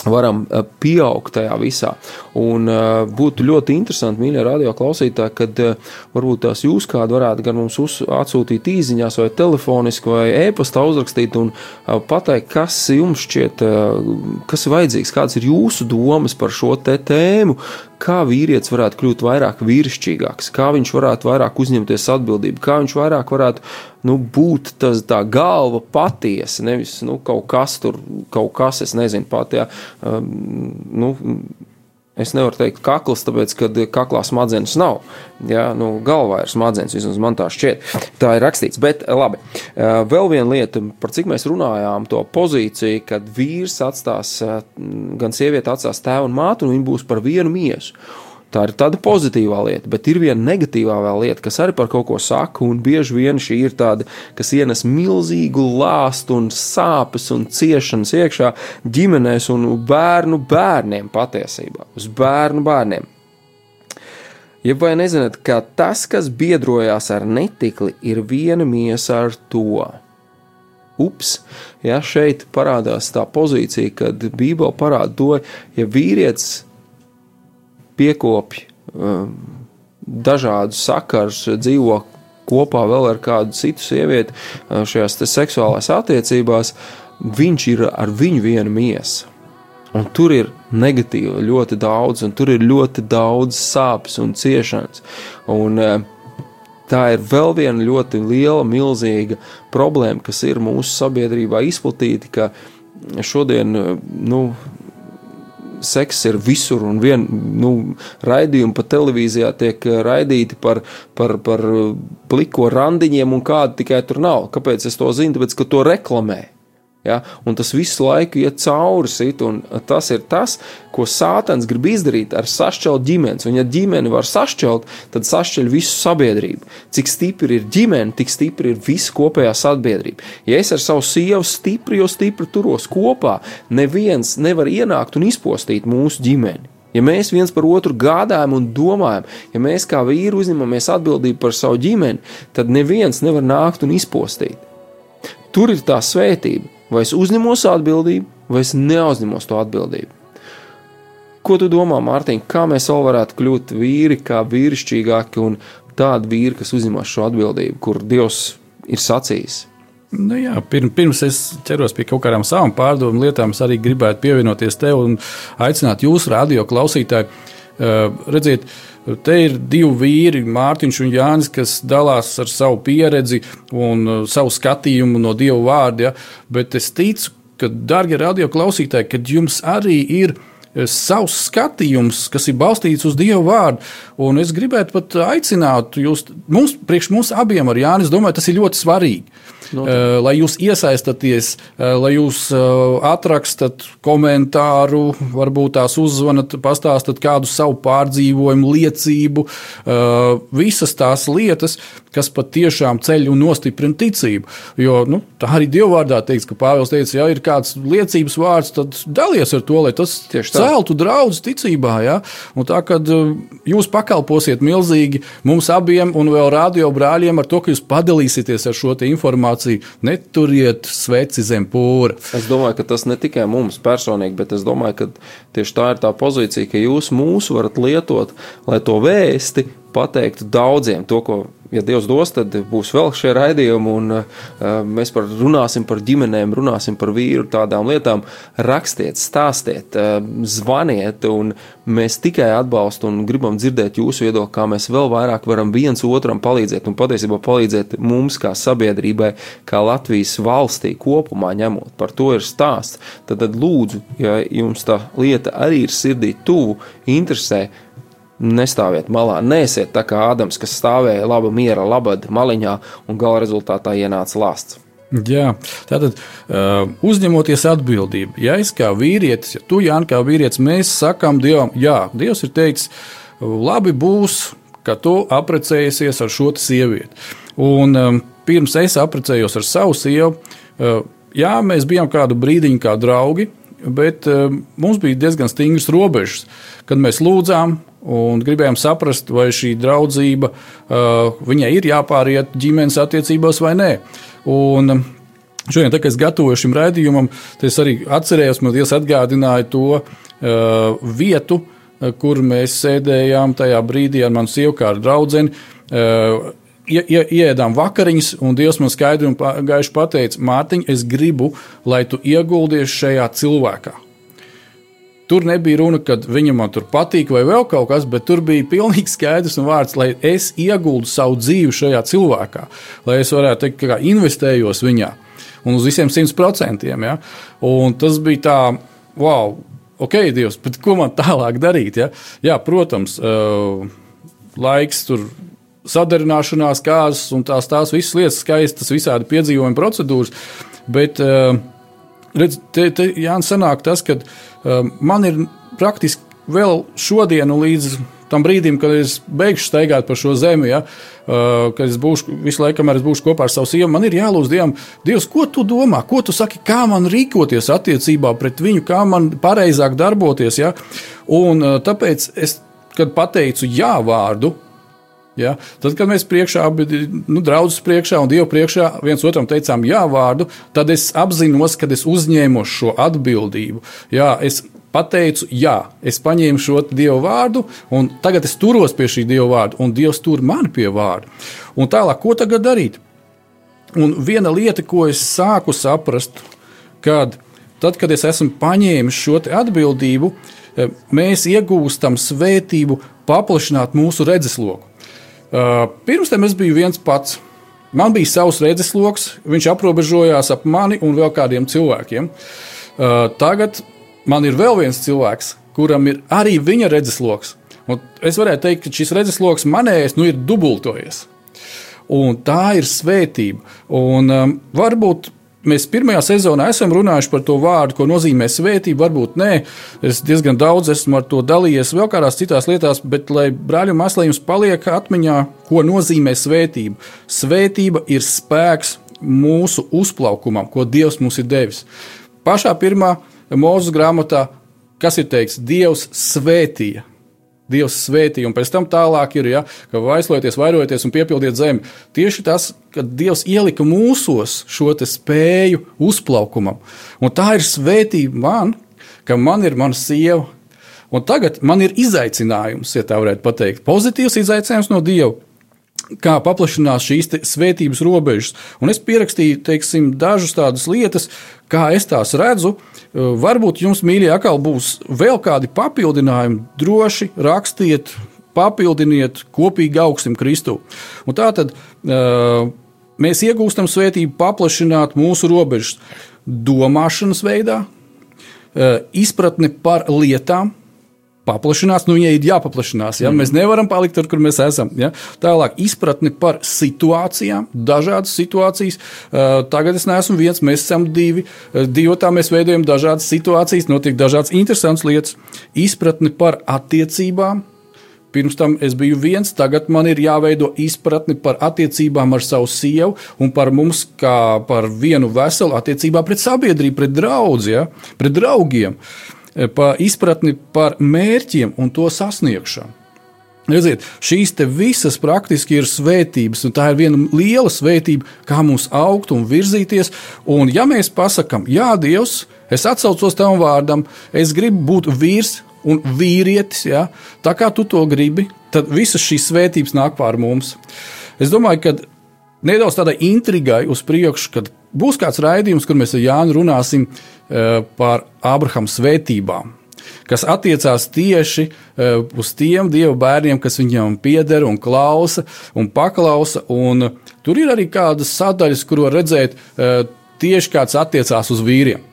Speaker 2: varam eh, pieaugt tajā visā. Un uh, būtu ļoti interesanti, mīļie radio klausītāji, kad uh, varbūt tās jūs kādu varētu gan mums uz, atsūtīt īsiņās, vai telefoniski, vai e-pastā uzrakstīt un uh, pateikt, kas jums šķiet, kas ir vajadzīgs, kādas ir jūsu domas par šo te tēmu, kā vīrietis varētu kļūt vairāk vīrišķīgāks, kā viņš varētu vairāk uzņemties atbildību, kā viņš vairāk varētu nu, būt tas tā galva patiesa, nevis nu, kaut kas tur, kaut kas, es nezinu, pat, jā, um, nu, Es nevaru teikt, kakls, tāpēc, ka kaklā smadzenes nav. Jā, nu, galvā ir smadzenes, vismaz man tā šķiet. Tā ir rakstīts. Bet, labi, uh, vēl viena lieta, par cik mēs runājām, to pozīciju, kad vīrs atstās, gan sieviete atstās tēvu un mātu, un viņi būs par vienu miesu. Tā ir tāda pozitīvā lieta, bet ir viena negatīvā lieta, kas arī par kaut ko saka, un bieži vien šī ir tāda, kas ienes milzīgu lāstu un sāpes un ciešanas iekšā ģimenēs un bērnu bērniem patiesībā, uz bērnu bērniem. Ja vai nezināt, ka tas, kas biedrojās ar netikli, ir viena miesa ar to? Ups, ja šeit parādās tā pozīcija, kad Bībele parāda to, ja vīrietis piekopj um, dažādus sakars, dzīvo kopā vēl ar kādu citu sievieti uh, šajās seksuālās attiecībās, viņš ir ar viņu vienu miesu. Un tur ir negatīva ļoti daudz, un tur ir ļoti daudz sāpes un ciešanas. Un, uh, tā ir vēl viena ļoti liela, milzīga problēma, kas ir mūsu sabiedrībā izplatīta, ka šodien uh, nu, seks ir visur, un vien, nu, raidījumi pa televīzijā tiek eh, raidīti par, par, par pliko randiņiem, un kāda tikai tur nav. Kāpēc es to zinu? Tāpēc, ka to reklamē. Ja? Un tas visu laiku iet cauri sit, un tas ir tas, ko Sātans grib izdarīt ar sašķelt ģimenes. Un, ja ģimeni var sašķelt, tad sašķeļ visu sabiedrību. Cik stipri ir ģimene, tik stipri ir visa kopējā sabiedrība. Ja es ar savu sievu stipri, jo stipri turos kopā, neviens nevar ienākt un izpostīt mūsu ģimeni. Ja mēs viens par otru gādājam un domājam, ja mēs kā vīri uzņemamies atbildību par savu ģimeni, tad neviens nevar nākt un izpostīt. Tur ir tā svētība Vai es uzņemos atbildību, vai es neuzņemos to atbildību? Ko tu domā, Mārtiņ, kā mēs vēl varētu kļūt vīri, kā vīrišķīgāki un tādi vīri, kas uzņemas šo atbildību, kur Dievs ir sacījis?
Speaker 3: Nu jā, pirms, es ķeros pie kaut kādām savām pārdomu lietām, es arī gribētu pievienoties tev un aicināt jūsu radio klausītāju. Uh, redziet, te ir divi vīri, Mārtiņš un Jānis, kas dalās ar savu pieredzi un uh, savu skatījumu no Dieva vārda. Ja? Bet es ticu, ka, darbie radioklausītāji, kad jums arī ir uh, savs skatījums, kas ir balstīts uz Dieva vārdu. Un es gribētu pat aicināt jūs, mums, priekš mums abiem ar Jānis, domāju, tas ir ļoti svarīgi. Noteikti. Eh, lai jūs iesaistaties, eh, lai jūs eh, atrakstat komentāru, varbūt tās uzzvanat, pastāstat kādu savu pārdzīvojumu, liecību, visas tās lietas, kas patiešām ceļ un nostiprina ticību. Jo nu, tā arī Dievvvārdā teikts, ka Pāvils teica, ja ir kāds liecības vārds, tad dalies ar to, lai tas celtu draudz ticībā. Ja? Un tā kā jūs pakalposiet milzīgi mums abiem un vēl radio brāļiem ar to, ka jūs padalīsieties ar šo informāciju situāciju, neturiet sveci zem pūra.
Speaker 2: Es domāju, ka tas ne tikai mums personīgi, bet es domāju, ka tieši tā ir tā pozīcija, ka jūs mūs varat lietot, lai to vēsti pateiktu daudziem to, ko ja Dievs dos, tad būs vēl šie raidījumi, un uh, mēs par, runāsim par ģimenēm, runāsim par vīru, tādām lietām. Rakstiet, stāstiet, uh, zvaniet, un mēs tikai atbalstam un gribam dzirdēt jūsu viedokli, kā mēs vēl vairāk varam viens otram palīdzēt, un patiesībā palīdzēt mums kā sabiedrībai, kā Latvijas valstī kopumā ņemot. Par to ir stāsts. Tad, tad lūdzu, ja jums tā lieta arī ir sirdī tuvu, interesē, Nestāviet malā, nesiet tā kā Ādams, kas stāvēja laba miera labad maliņā un gala rezultātā ienāca lāsts.
Speaker 3: Jā, tātad uh, uzņemoties atbildību, ja es kā vīrietis, ja tu, Jānis, kā vīrietis, mēs sakām Dievam, jā, Dievs ir teicis, labi būs, ka tu apprecējies ar šo sievieti. Un um, pirms es apprecējos ar savu sievu, uh, jā, mēs bijām kādu brīdiņu kā draugi, bet uh, mums bija diezgan stingras robežas, kad mēs lūdzām, un gribējām saprast, vai šī draudzība viņai ir jāpāriet ģimenes attiecībās vai nē. Un, Šodien, kad es gatavoju šim raidījumam, es arī atcerējos, man Dievs atgādināja to uh, vietu, uh, kur mēs sēdējām tajā brīdī ar manu sievu kā ar draugu. Uh, ie, ie, ieēdām vakariņas, un Dievs man skaidri un gaiši pateica, Mārtiņ, es gribu, lai tu ieguldies šajā cilvēkā. Tur nebija runa, ka viņam tur patīk vai vēl kaut kas, bet tur bija pilnīgi skaidrs un vārds, lai es ieguldu savu dzīvi šajā cilvēkā, lai es varētu teikt, ka investējos viņā un uz visiem simt procentiem. Ja? Un tas bija tā, wow, ok, Dievs, bet ko man tālāk darīt? Ja? Jā, protams, uh, laiks tur sadarināšanās, kārtas un tās, tās visas lietas, skaistas, visādi piedzīvojumi, procedūras. Bet, uh, redz, te, te Jānis, sanāk tas, ka uh, man ir praktiski vēl šodienu līdz tam brīdim, kad es beigšu staigāt pa šo zemi, ja, uh, kad es būšu visu laiku, kamēr es būšu kopā ar savu sievu, man ir jālūdz Dievam, Dievs, ko tu domā, ko tu saki, kā man rīkoties attiecībā pret viņu, kā man pareizāk darboties. Ja? Un uh, tāpēc es, kad pateicu jā vārdu, Ja? Tad, kad mēs priekšā, nu, draudzes priekšā un Dievu priekšā viens otram teicām jā vārdu, tad es apzinos, ka es uzņēmu šo atbildību. Jā, es pateicu, jā, es paņēmu šo Dievu vārdu, un tagad es turos pie šī Dieva vārda, un Dievs tur mani pie vārda. Un tālāk, ko tagad darīt? Un viena lieta, ko es sāku saprast, kad tad, kad es esmu paņēmis šo atbildību, eh, mēs iegūstam svētību paplašināt mūsu redzesloku. Uh, pirms tam es biju viens pats. Man bija savs redzesloks, viņš aprobežojās ap mani un vēl kādiem cilvēkiem. Uh, tagad man ir vēl viens cilvēks, kuram ir arī viņa redzesloks. Un es varētu teikt, ka šis redzesloks manējais nu, ir dubultojies. Un tā ir svētība. Un, um, varbūt Mēs pirmajā sezonā esam runājuši par to vārdu, ko nozīmē svētība. Varbūt nē, es diezgan daudz esmu ar to dalījies vēl kādās citās lietās, bet lai brāļu māsai jums paliek atmiņā, ko nozīmē svētība. Svētība ir spēks mūsu uzplaukumam, ko Dievs mums ir devis. Pašā pirmā mūža grāmatā, kas ir teikts, Dievs svētīja Dievs svētīja, un pēc tam tālāk ir, ja, ka aizlieties, vairojieties un piepildiet zemi. Tieši tas, ka Dievs ielika mūsos šo spēju uzplaukumam. Un tā ir svētība man, ka man ir mana sieva. Un tagad man ir izaicinājums, ja tā varētu teikt, pozitīvs izaicinājums no Dieva kā paplašinās šīs svētības robežas. Un es pierakstīju teiksim, dažas tādas lietas, kā es tās redzu. Varbūt jums, mīļie, atkal būs vēl kādi papildinājumi. Droši rakstiet, papildiniet, kopīgi augsim Kristu. Un tā tad mēs iegūstam svētību paplašināt mūsu robežas domāšanas veidā, izpratni par lietām, paplašinās, nu viņai ir jāpaplašinās. Ja? Mm. Mēs nevaram palikt tur, kur mēs esam. Ja? Tālāk izpratni par situācijām, dažādas situācijas. Uh, tagad es neesmu viens, mēs esam divi. Uh, divotā mēs veidojam dažādas situācijas, notiek dažādas interesantas lietas. Izpratni par attiecībām. Pirms tam es biju viens, tagad man ir jāveido izpratne par attiecībām ar savu sievu un par mums, kā par vienu veselu attiecībā pret sabiedrību, pret draugiem, ja? pret draugiem. Uh, pa izpratni par mērķiem un to sasniegšanu. Redziet, šīs visas praktiski ir svētības, un tā ir viena liela svētība, kā mums augt un virzīties. Un, ja mēs pasakām, Jā, Dievs, es atsaucos tavam vārdam, es gribu būt vīrs un vīrietis, ja, tā kā tu to gribi, tad visas šīs svētības nāk pār mums. Es domāju, ka nedaudz tādai intrigai uz priekšu, kad būs kāds raidījums, kur mēs ar Jānu runāsim par Abrahama svētībām kas attiecās tieši uh, uz tiem dievu bērniem, kas viņam pieder un klausa un paklausa. Un tur ir arī kādas sadaļas, kur var redzēt uh, tieši kāds attiecās uz vīriem.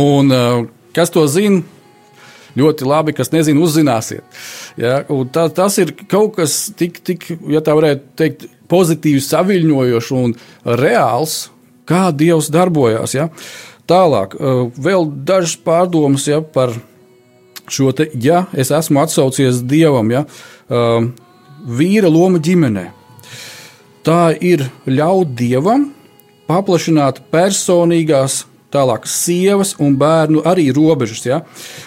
Speaker 3: Un uh, kas to zina? Ļoti labi, kas nezina, uzzināsiet. Ja, tā, tas ir kaut kas tik, tik, ja tā varētu teikt, pozitīvi saviņojošs un reāls, kā Dievs darbojās. Ja. Tālāk, vēl dažas pārdomas ja, par šo te, ja es esmu atsaucies dievam, ja, uh, vīra loma ģimenē. Tā ir ļaut dievam paplašināt personīgās, tālāk sievas un bērnu arī robežas. Ja.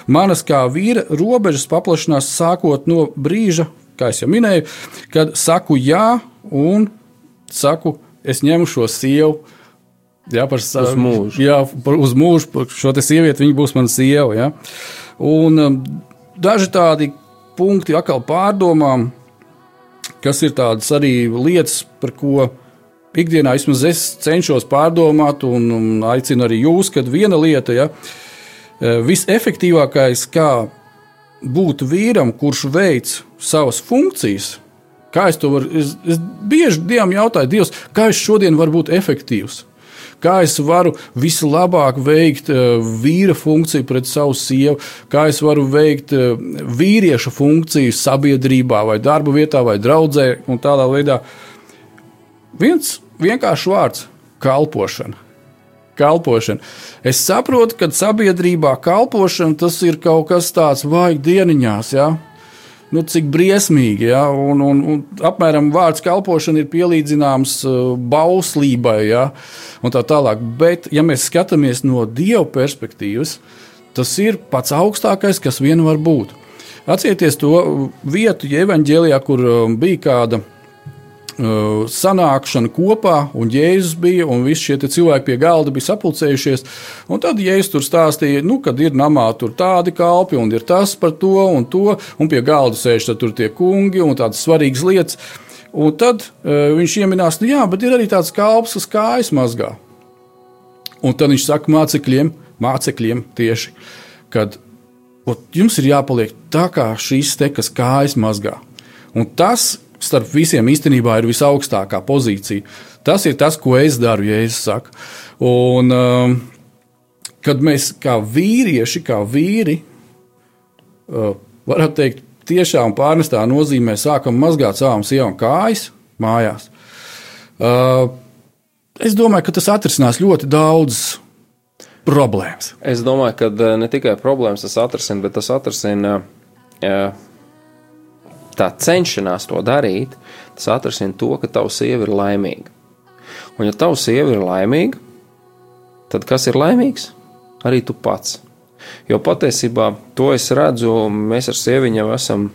Speaker 3: Manas kā vīra robežas paplašinās sākot no brīža, kā jau minēju, kad saku jā un saku, es ņemu šo sievu. Jā, par, uz mūžu. Jā, par, uz mūžu, par šo sievieti, viņa būs mana sieva. Ja. Uh, Un um, daži tādi punkti atkal pārdomām, kas ir tādas arī lietas, par ko ikdienā vismaz es cenšos pārdomāt, un, un aicinu arī jūs, kad viena lieta, ja, e, visefektīvākais, kā būt vīram, kurš veic savas funkcijas, kā es to varu, es, es bieži Dievam jautāju, Dievs, kā es šodien varu būt efektīvs? Kā es varu vislabāk veikt uh, vīra funkciju pret savu sievu, kā es varu veikt uh, vīrieša funkciju sabiedrībā, vai darba vietā, vai draudzē, un tādā veidā. Viens vienkāršs vārds - kalpošana. Kalpošana. Es saprotu, ka sabiedrībā kalpošana tas ir kaut kas tāds vajag dieniņās. Ja? Nu, cik briesmīgi. Ja? Un, un, un apmēram vārds kalpošana ir pielīdzināms uh, bauslībai, ja? un tā tālāk. Bet, ja mēs skatāmies no dieva perspektīvas, tas ir pats augstākais, kas vien var būt. Atcerieties to vietu, ja evanģēlijā, kur um, bija kāda sanākšana kopā, un Jēzus bija, un visi šie cilvēki pie galda bija sapulcējušies. Tad Jēzus tur stāstīja, nu, kad ir namā tur tādi kalpi, un ir tas par to un to, un pie galda sēž tur tie kungi un tādas svarīgas lietas. Un tad uh, viņš ieminās, nu jā, bet ir arī tāds kalps, kas kājas mazgā. Un tad viņš saka mācekļiem, mācekļiem tieši, kad jums ir jāpaliek tā kā šīs te, kas kājas mazgā. Un tas starp visiem īstenībā ir visaugstākā pozīcija. Tas ir tas, ko es daru, ja es saku. Un, um, kad mēs kā vīrieši, kā vīri, uh, varam teikt, tiešām pārnestā nozīmē sākam mazgāt savām sievām kājas mājās. Uh, es domāju, ka tas atrisinās ļoti daudz problēmas.
Speaker 2: Es domāju, ka uh, ne tikai problēmas tas atrisinās, bet tas atrisinās. Uh, tā cenšanās to darīt, tas atrasina to, ka tava sieva ir laimīga. Un, ja tava sieva ir laimīga, tad kas ir laimīgs? Arī tu pats. Jo patiesībā to es redzu, mēs ar sieviņu jau esam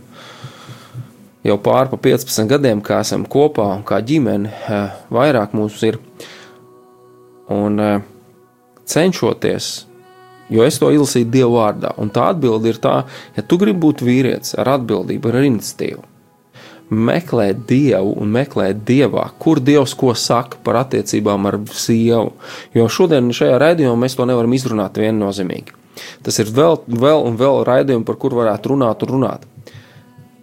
Speaker 2: jau pāri pa 15 gadiem, kā esam kopā un kā ģimene, eh, vairāk mums ir. Un eh, cenšoties Jo es to izlasīju Dieva vārdā, un tā atbilde ir tā, ja tu gribi būt vīrietis ar atbildību, ar iniciatīvu, meklē Dievu un meklē Dievā, kur Dievs ko saka par attiecībām ar sievu. Jo šodien šajā raidījumā mēs to nevaram izrunāt viennozīmīgi. Tas ir vēl, vēl un vēl raidījumi, par kur varētu runāt un runāt.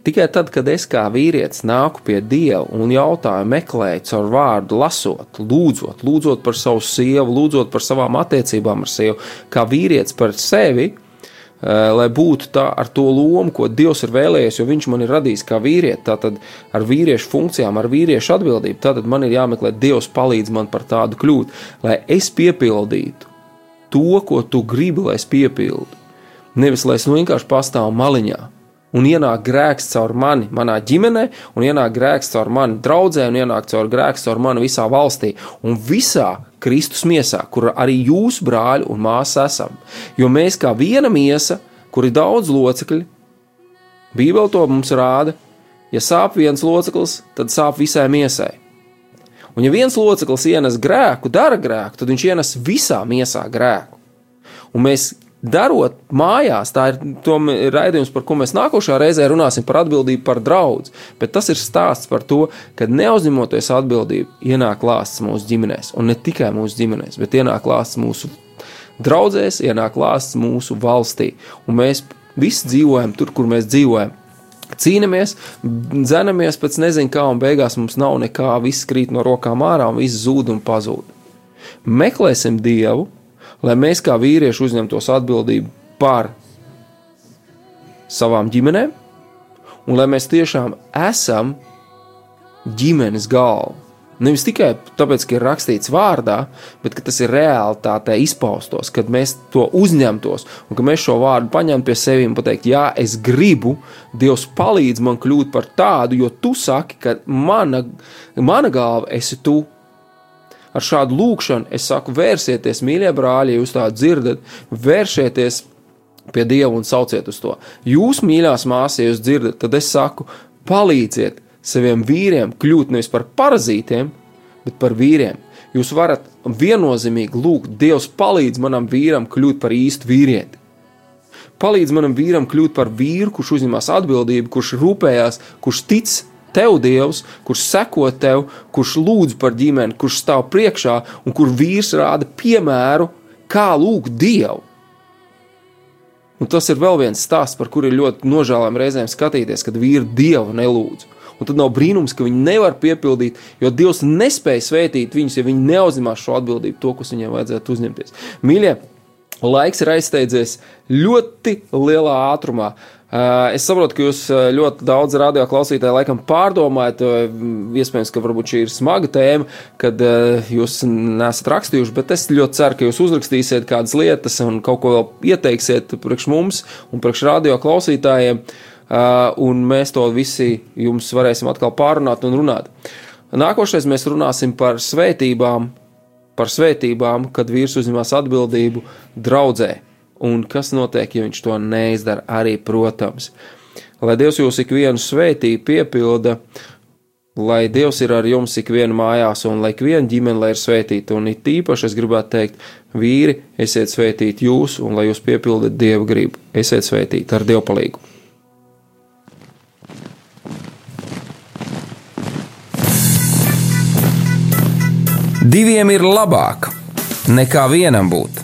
Speaker 2: Tikai tad, kad es kā vīrietis nāku pie Dieva un jautāju, meklēju caur vārdu, lasot, lūdzot, lūdzot par savu sievu, lūdzot par savām attiecībām ar sievu, kā vīrietis par sevi, eh, lai būtu tā ar to lomu, ko Dievs ir vēlējies, jo Viņš man ir radījis kā vīrieti, tātad ar vīriešu funkcijām, ar vīriešu atbildību. Tad man ir jāmeklē, Dievs palīdz man par tādu kļūt, lai es piepildītu to, ko tu gribi, lai es piepildu. Nevis lai es nu vienkārši pastāvu maliņā un ienāk grēks caur mani, manā ģimenē, un ienāk grēks caur mani draudzē, un ienāk caur grēks caur mani visā valstī un visā Kristus miesā, kur arī jūs, brāļi un māsas, esam. Jo mēs kā viena miesa, kur ir daudz locekļu, Bībele to mums rāda, ja sāp viens loceklis, tad sāp visai miesai. Un ja viens loceklis ienes grēku, dara grēku, tad viņš ienes visā miesā grēku. Un mēs darot mājās, tā ir raidījums, par ko mēs nākošā reizē runāsim par atbildību par draugu. Bet tas ir stāsts par to, ka neuzņemoties atbildību, ienāk lāsts mūsu ģimenēs, un ne tikai mūsu ģimenēs, bet ienāk lāsts mūsu draugzēs, ienāk lāsts mūsu valstī. Un mēs visi dzīvojam tur, kur mēs dzīvojam. Cīnāmies, dzenamies pēc nezinu kā, un beigās mums nav nekā, viss krīt no rokām ārā un viss zūd un pazūd. Meklēsim Dievu, lai mēs kā vīrieši uzņemtos atbildību par savām ģimenēm, un lai mēs tiešām esam ģimenes galva. Nevis tikai tāpēc, ka ir rakstīts vārdā, bet tas ir realitātē izpaustos, kad mēs to uzņemtos un ka mēs šo vārdu paņemam pie sevis un pateikt, jā, es gribu, Dievs palīdz man kļūt par tādu, jo tu saki, ka mana, mana galva esi tu. Ar šādu lūkšanu es saku, vērsieties, mīļie brāļi, ja jūs tā dzirdat, vēršieties pie Dieva un sauciet uz to. Jūs, mīļās māsas, ja jūs dzirdat, tad es saku, palīdziet, saviem vīriem kļūt nevis par parazītiem, bet par vīriem. Jūs varat viennozīmīgi lūgt, Dievs palīdz manam vīram kļūt par īstu vīrieti. Palīdz manam vīram kļūt par vīru, kurš uzņemas atbildību, kurš rūpējās, kurš tic tev, Dievs, kurš seko tev, kurš lūdz par ģimeni, kurš stāv priekšā un kur vīrs rāda piemēru, kā lūgt Dievu. Un tas ir vēl viens stāsts, par kuru ir ļoti nožēlojami reizēm skatīties, kad vīri Dievu nelūdz. Un tad nav brīnums, ka viņi nevar piepildīt, jo Dievs nespēja svētīt viņus, ja viņi neuzņemās šo atbildību, to, kas viņiem vajadzētu uzņemties. Mīļie, laiks ir aizsteidzies ļoti lielā ātrumā. Uh, es saprotu, ka jūs uh, ļoti daudz radio klausītāju laikam pārdomājat. Uh, iespējams, ka šī ir smaga tēma, kad jūs nesat rakstījuši, bet es ļoti ceru, ka jūs uzrakstīsiet kādas lietas un kaut ko vēl ieteiksiet priekš mums un priekš radio klausītājiem. Un mēs to visi jums varēsim atkal pārunāt un runāt. Nākošais mēs runāsim par svētībām, par svētībām, kad vīrs uzņemas atbildību draudzē, un kas notiek, ja viņš to neizdara arī, protams. Lai Dievs jūs ikvienu svētī piepilda, lai Dievs ir ar jums ikvienu mājās, un lai ikviena ģimene lai ir svētīta, un it īpaši es gribētu teikt, vīri, esiet svētīti jūs, un lai jūs piepildat Dieva gribu, esiet svētīti ar Dievu palīdzību.
Speaker 5: Diviem ir labāk nekā vienam būt,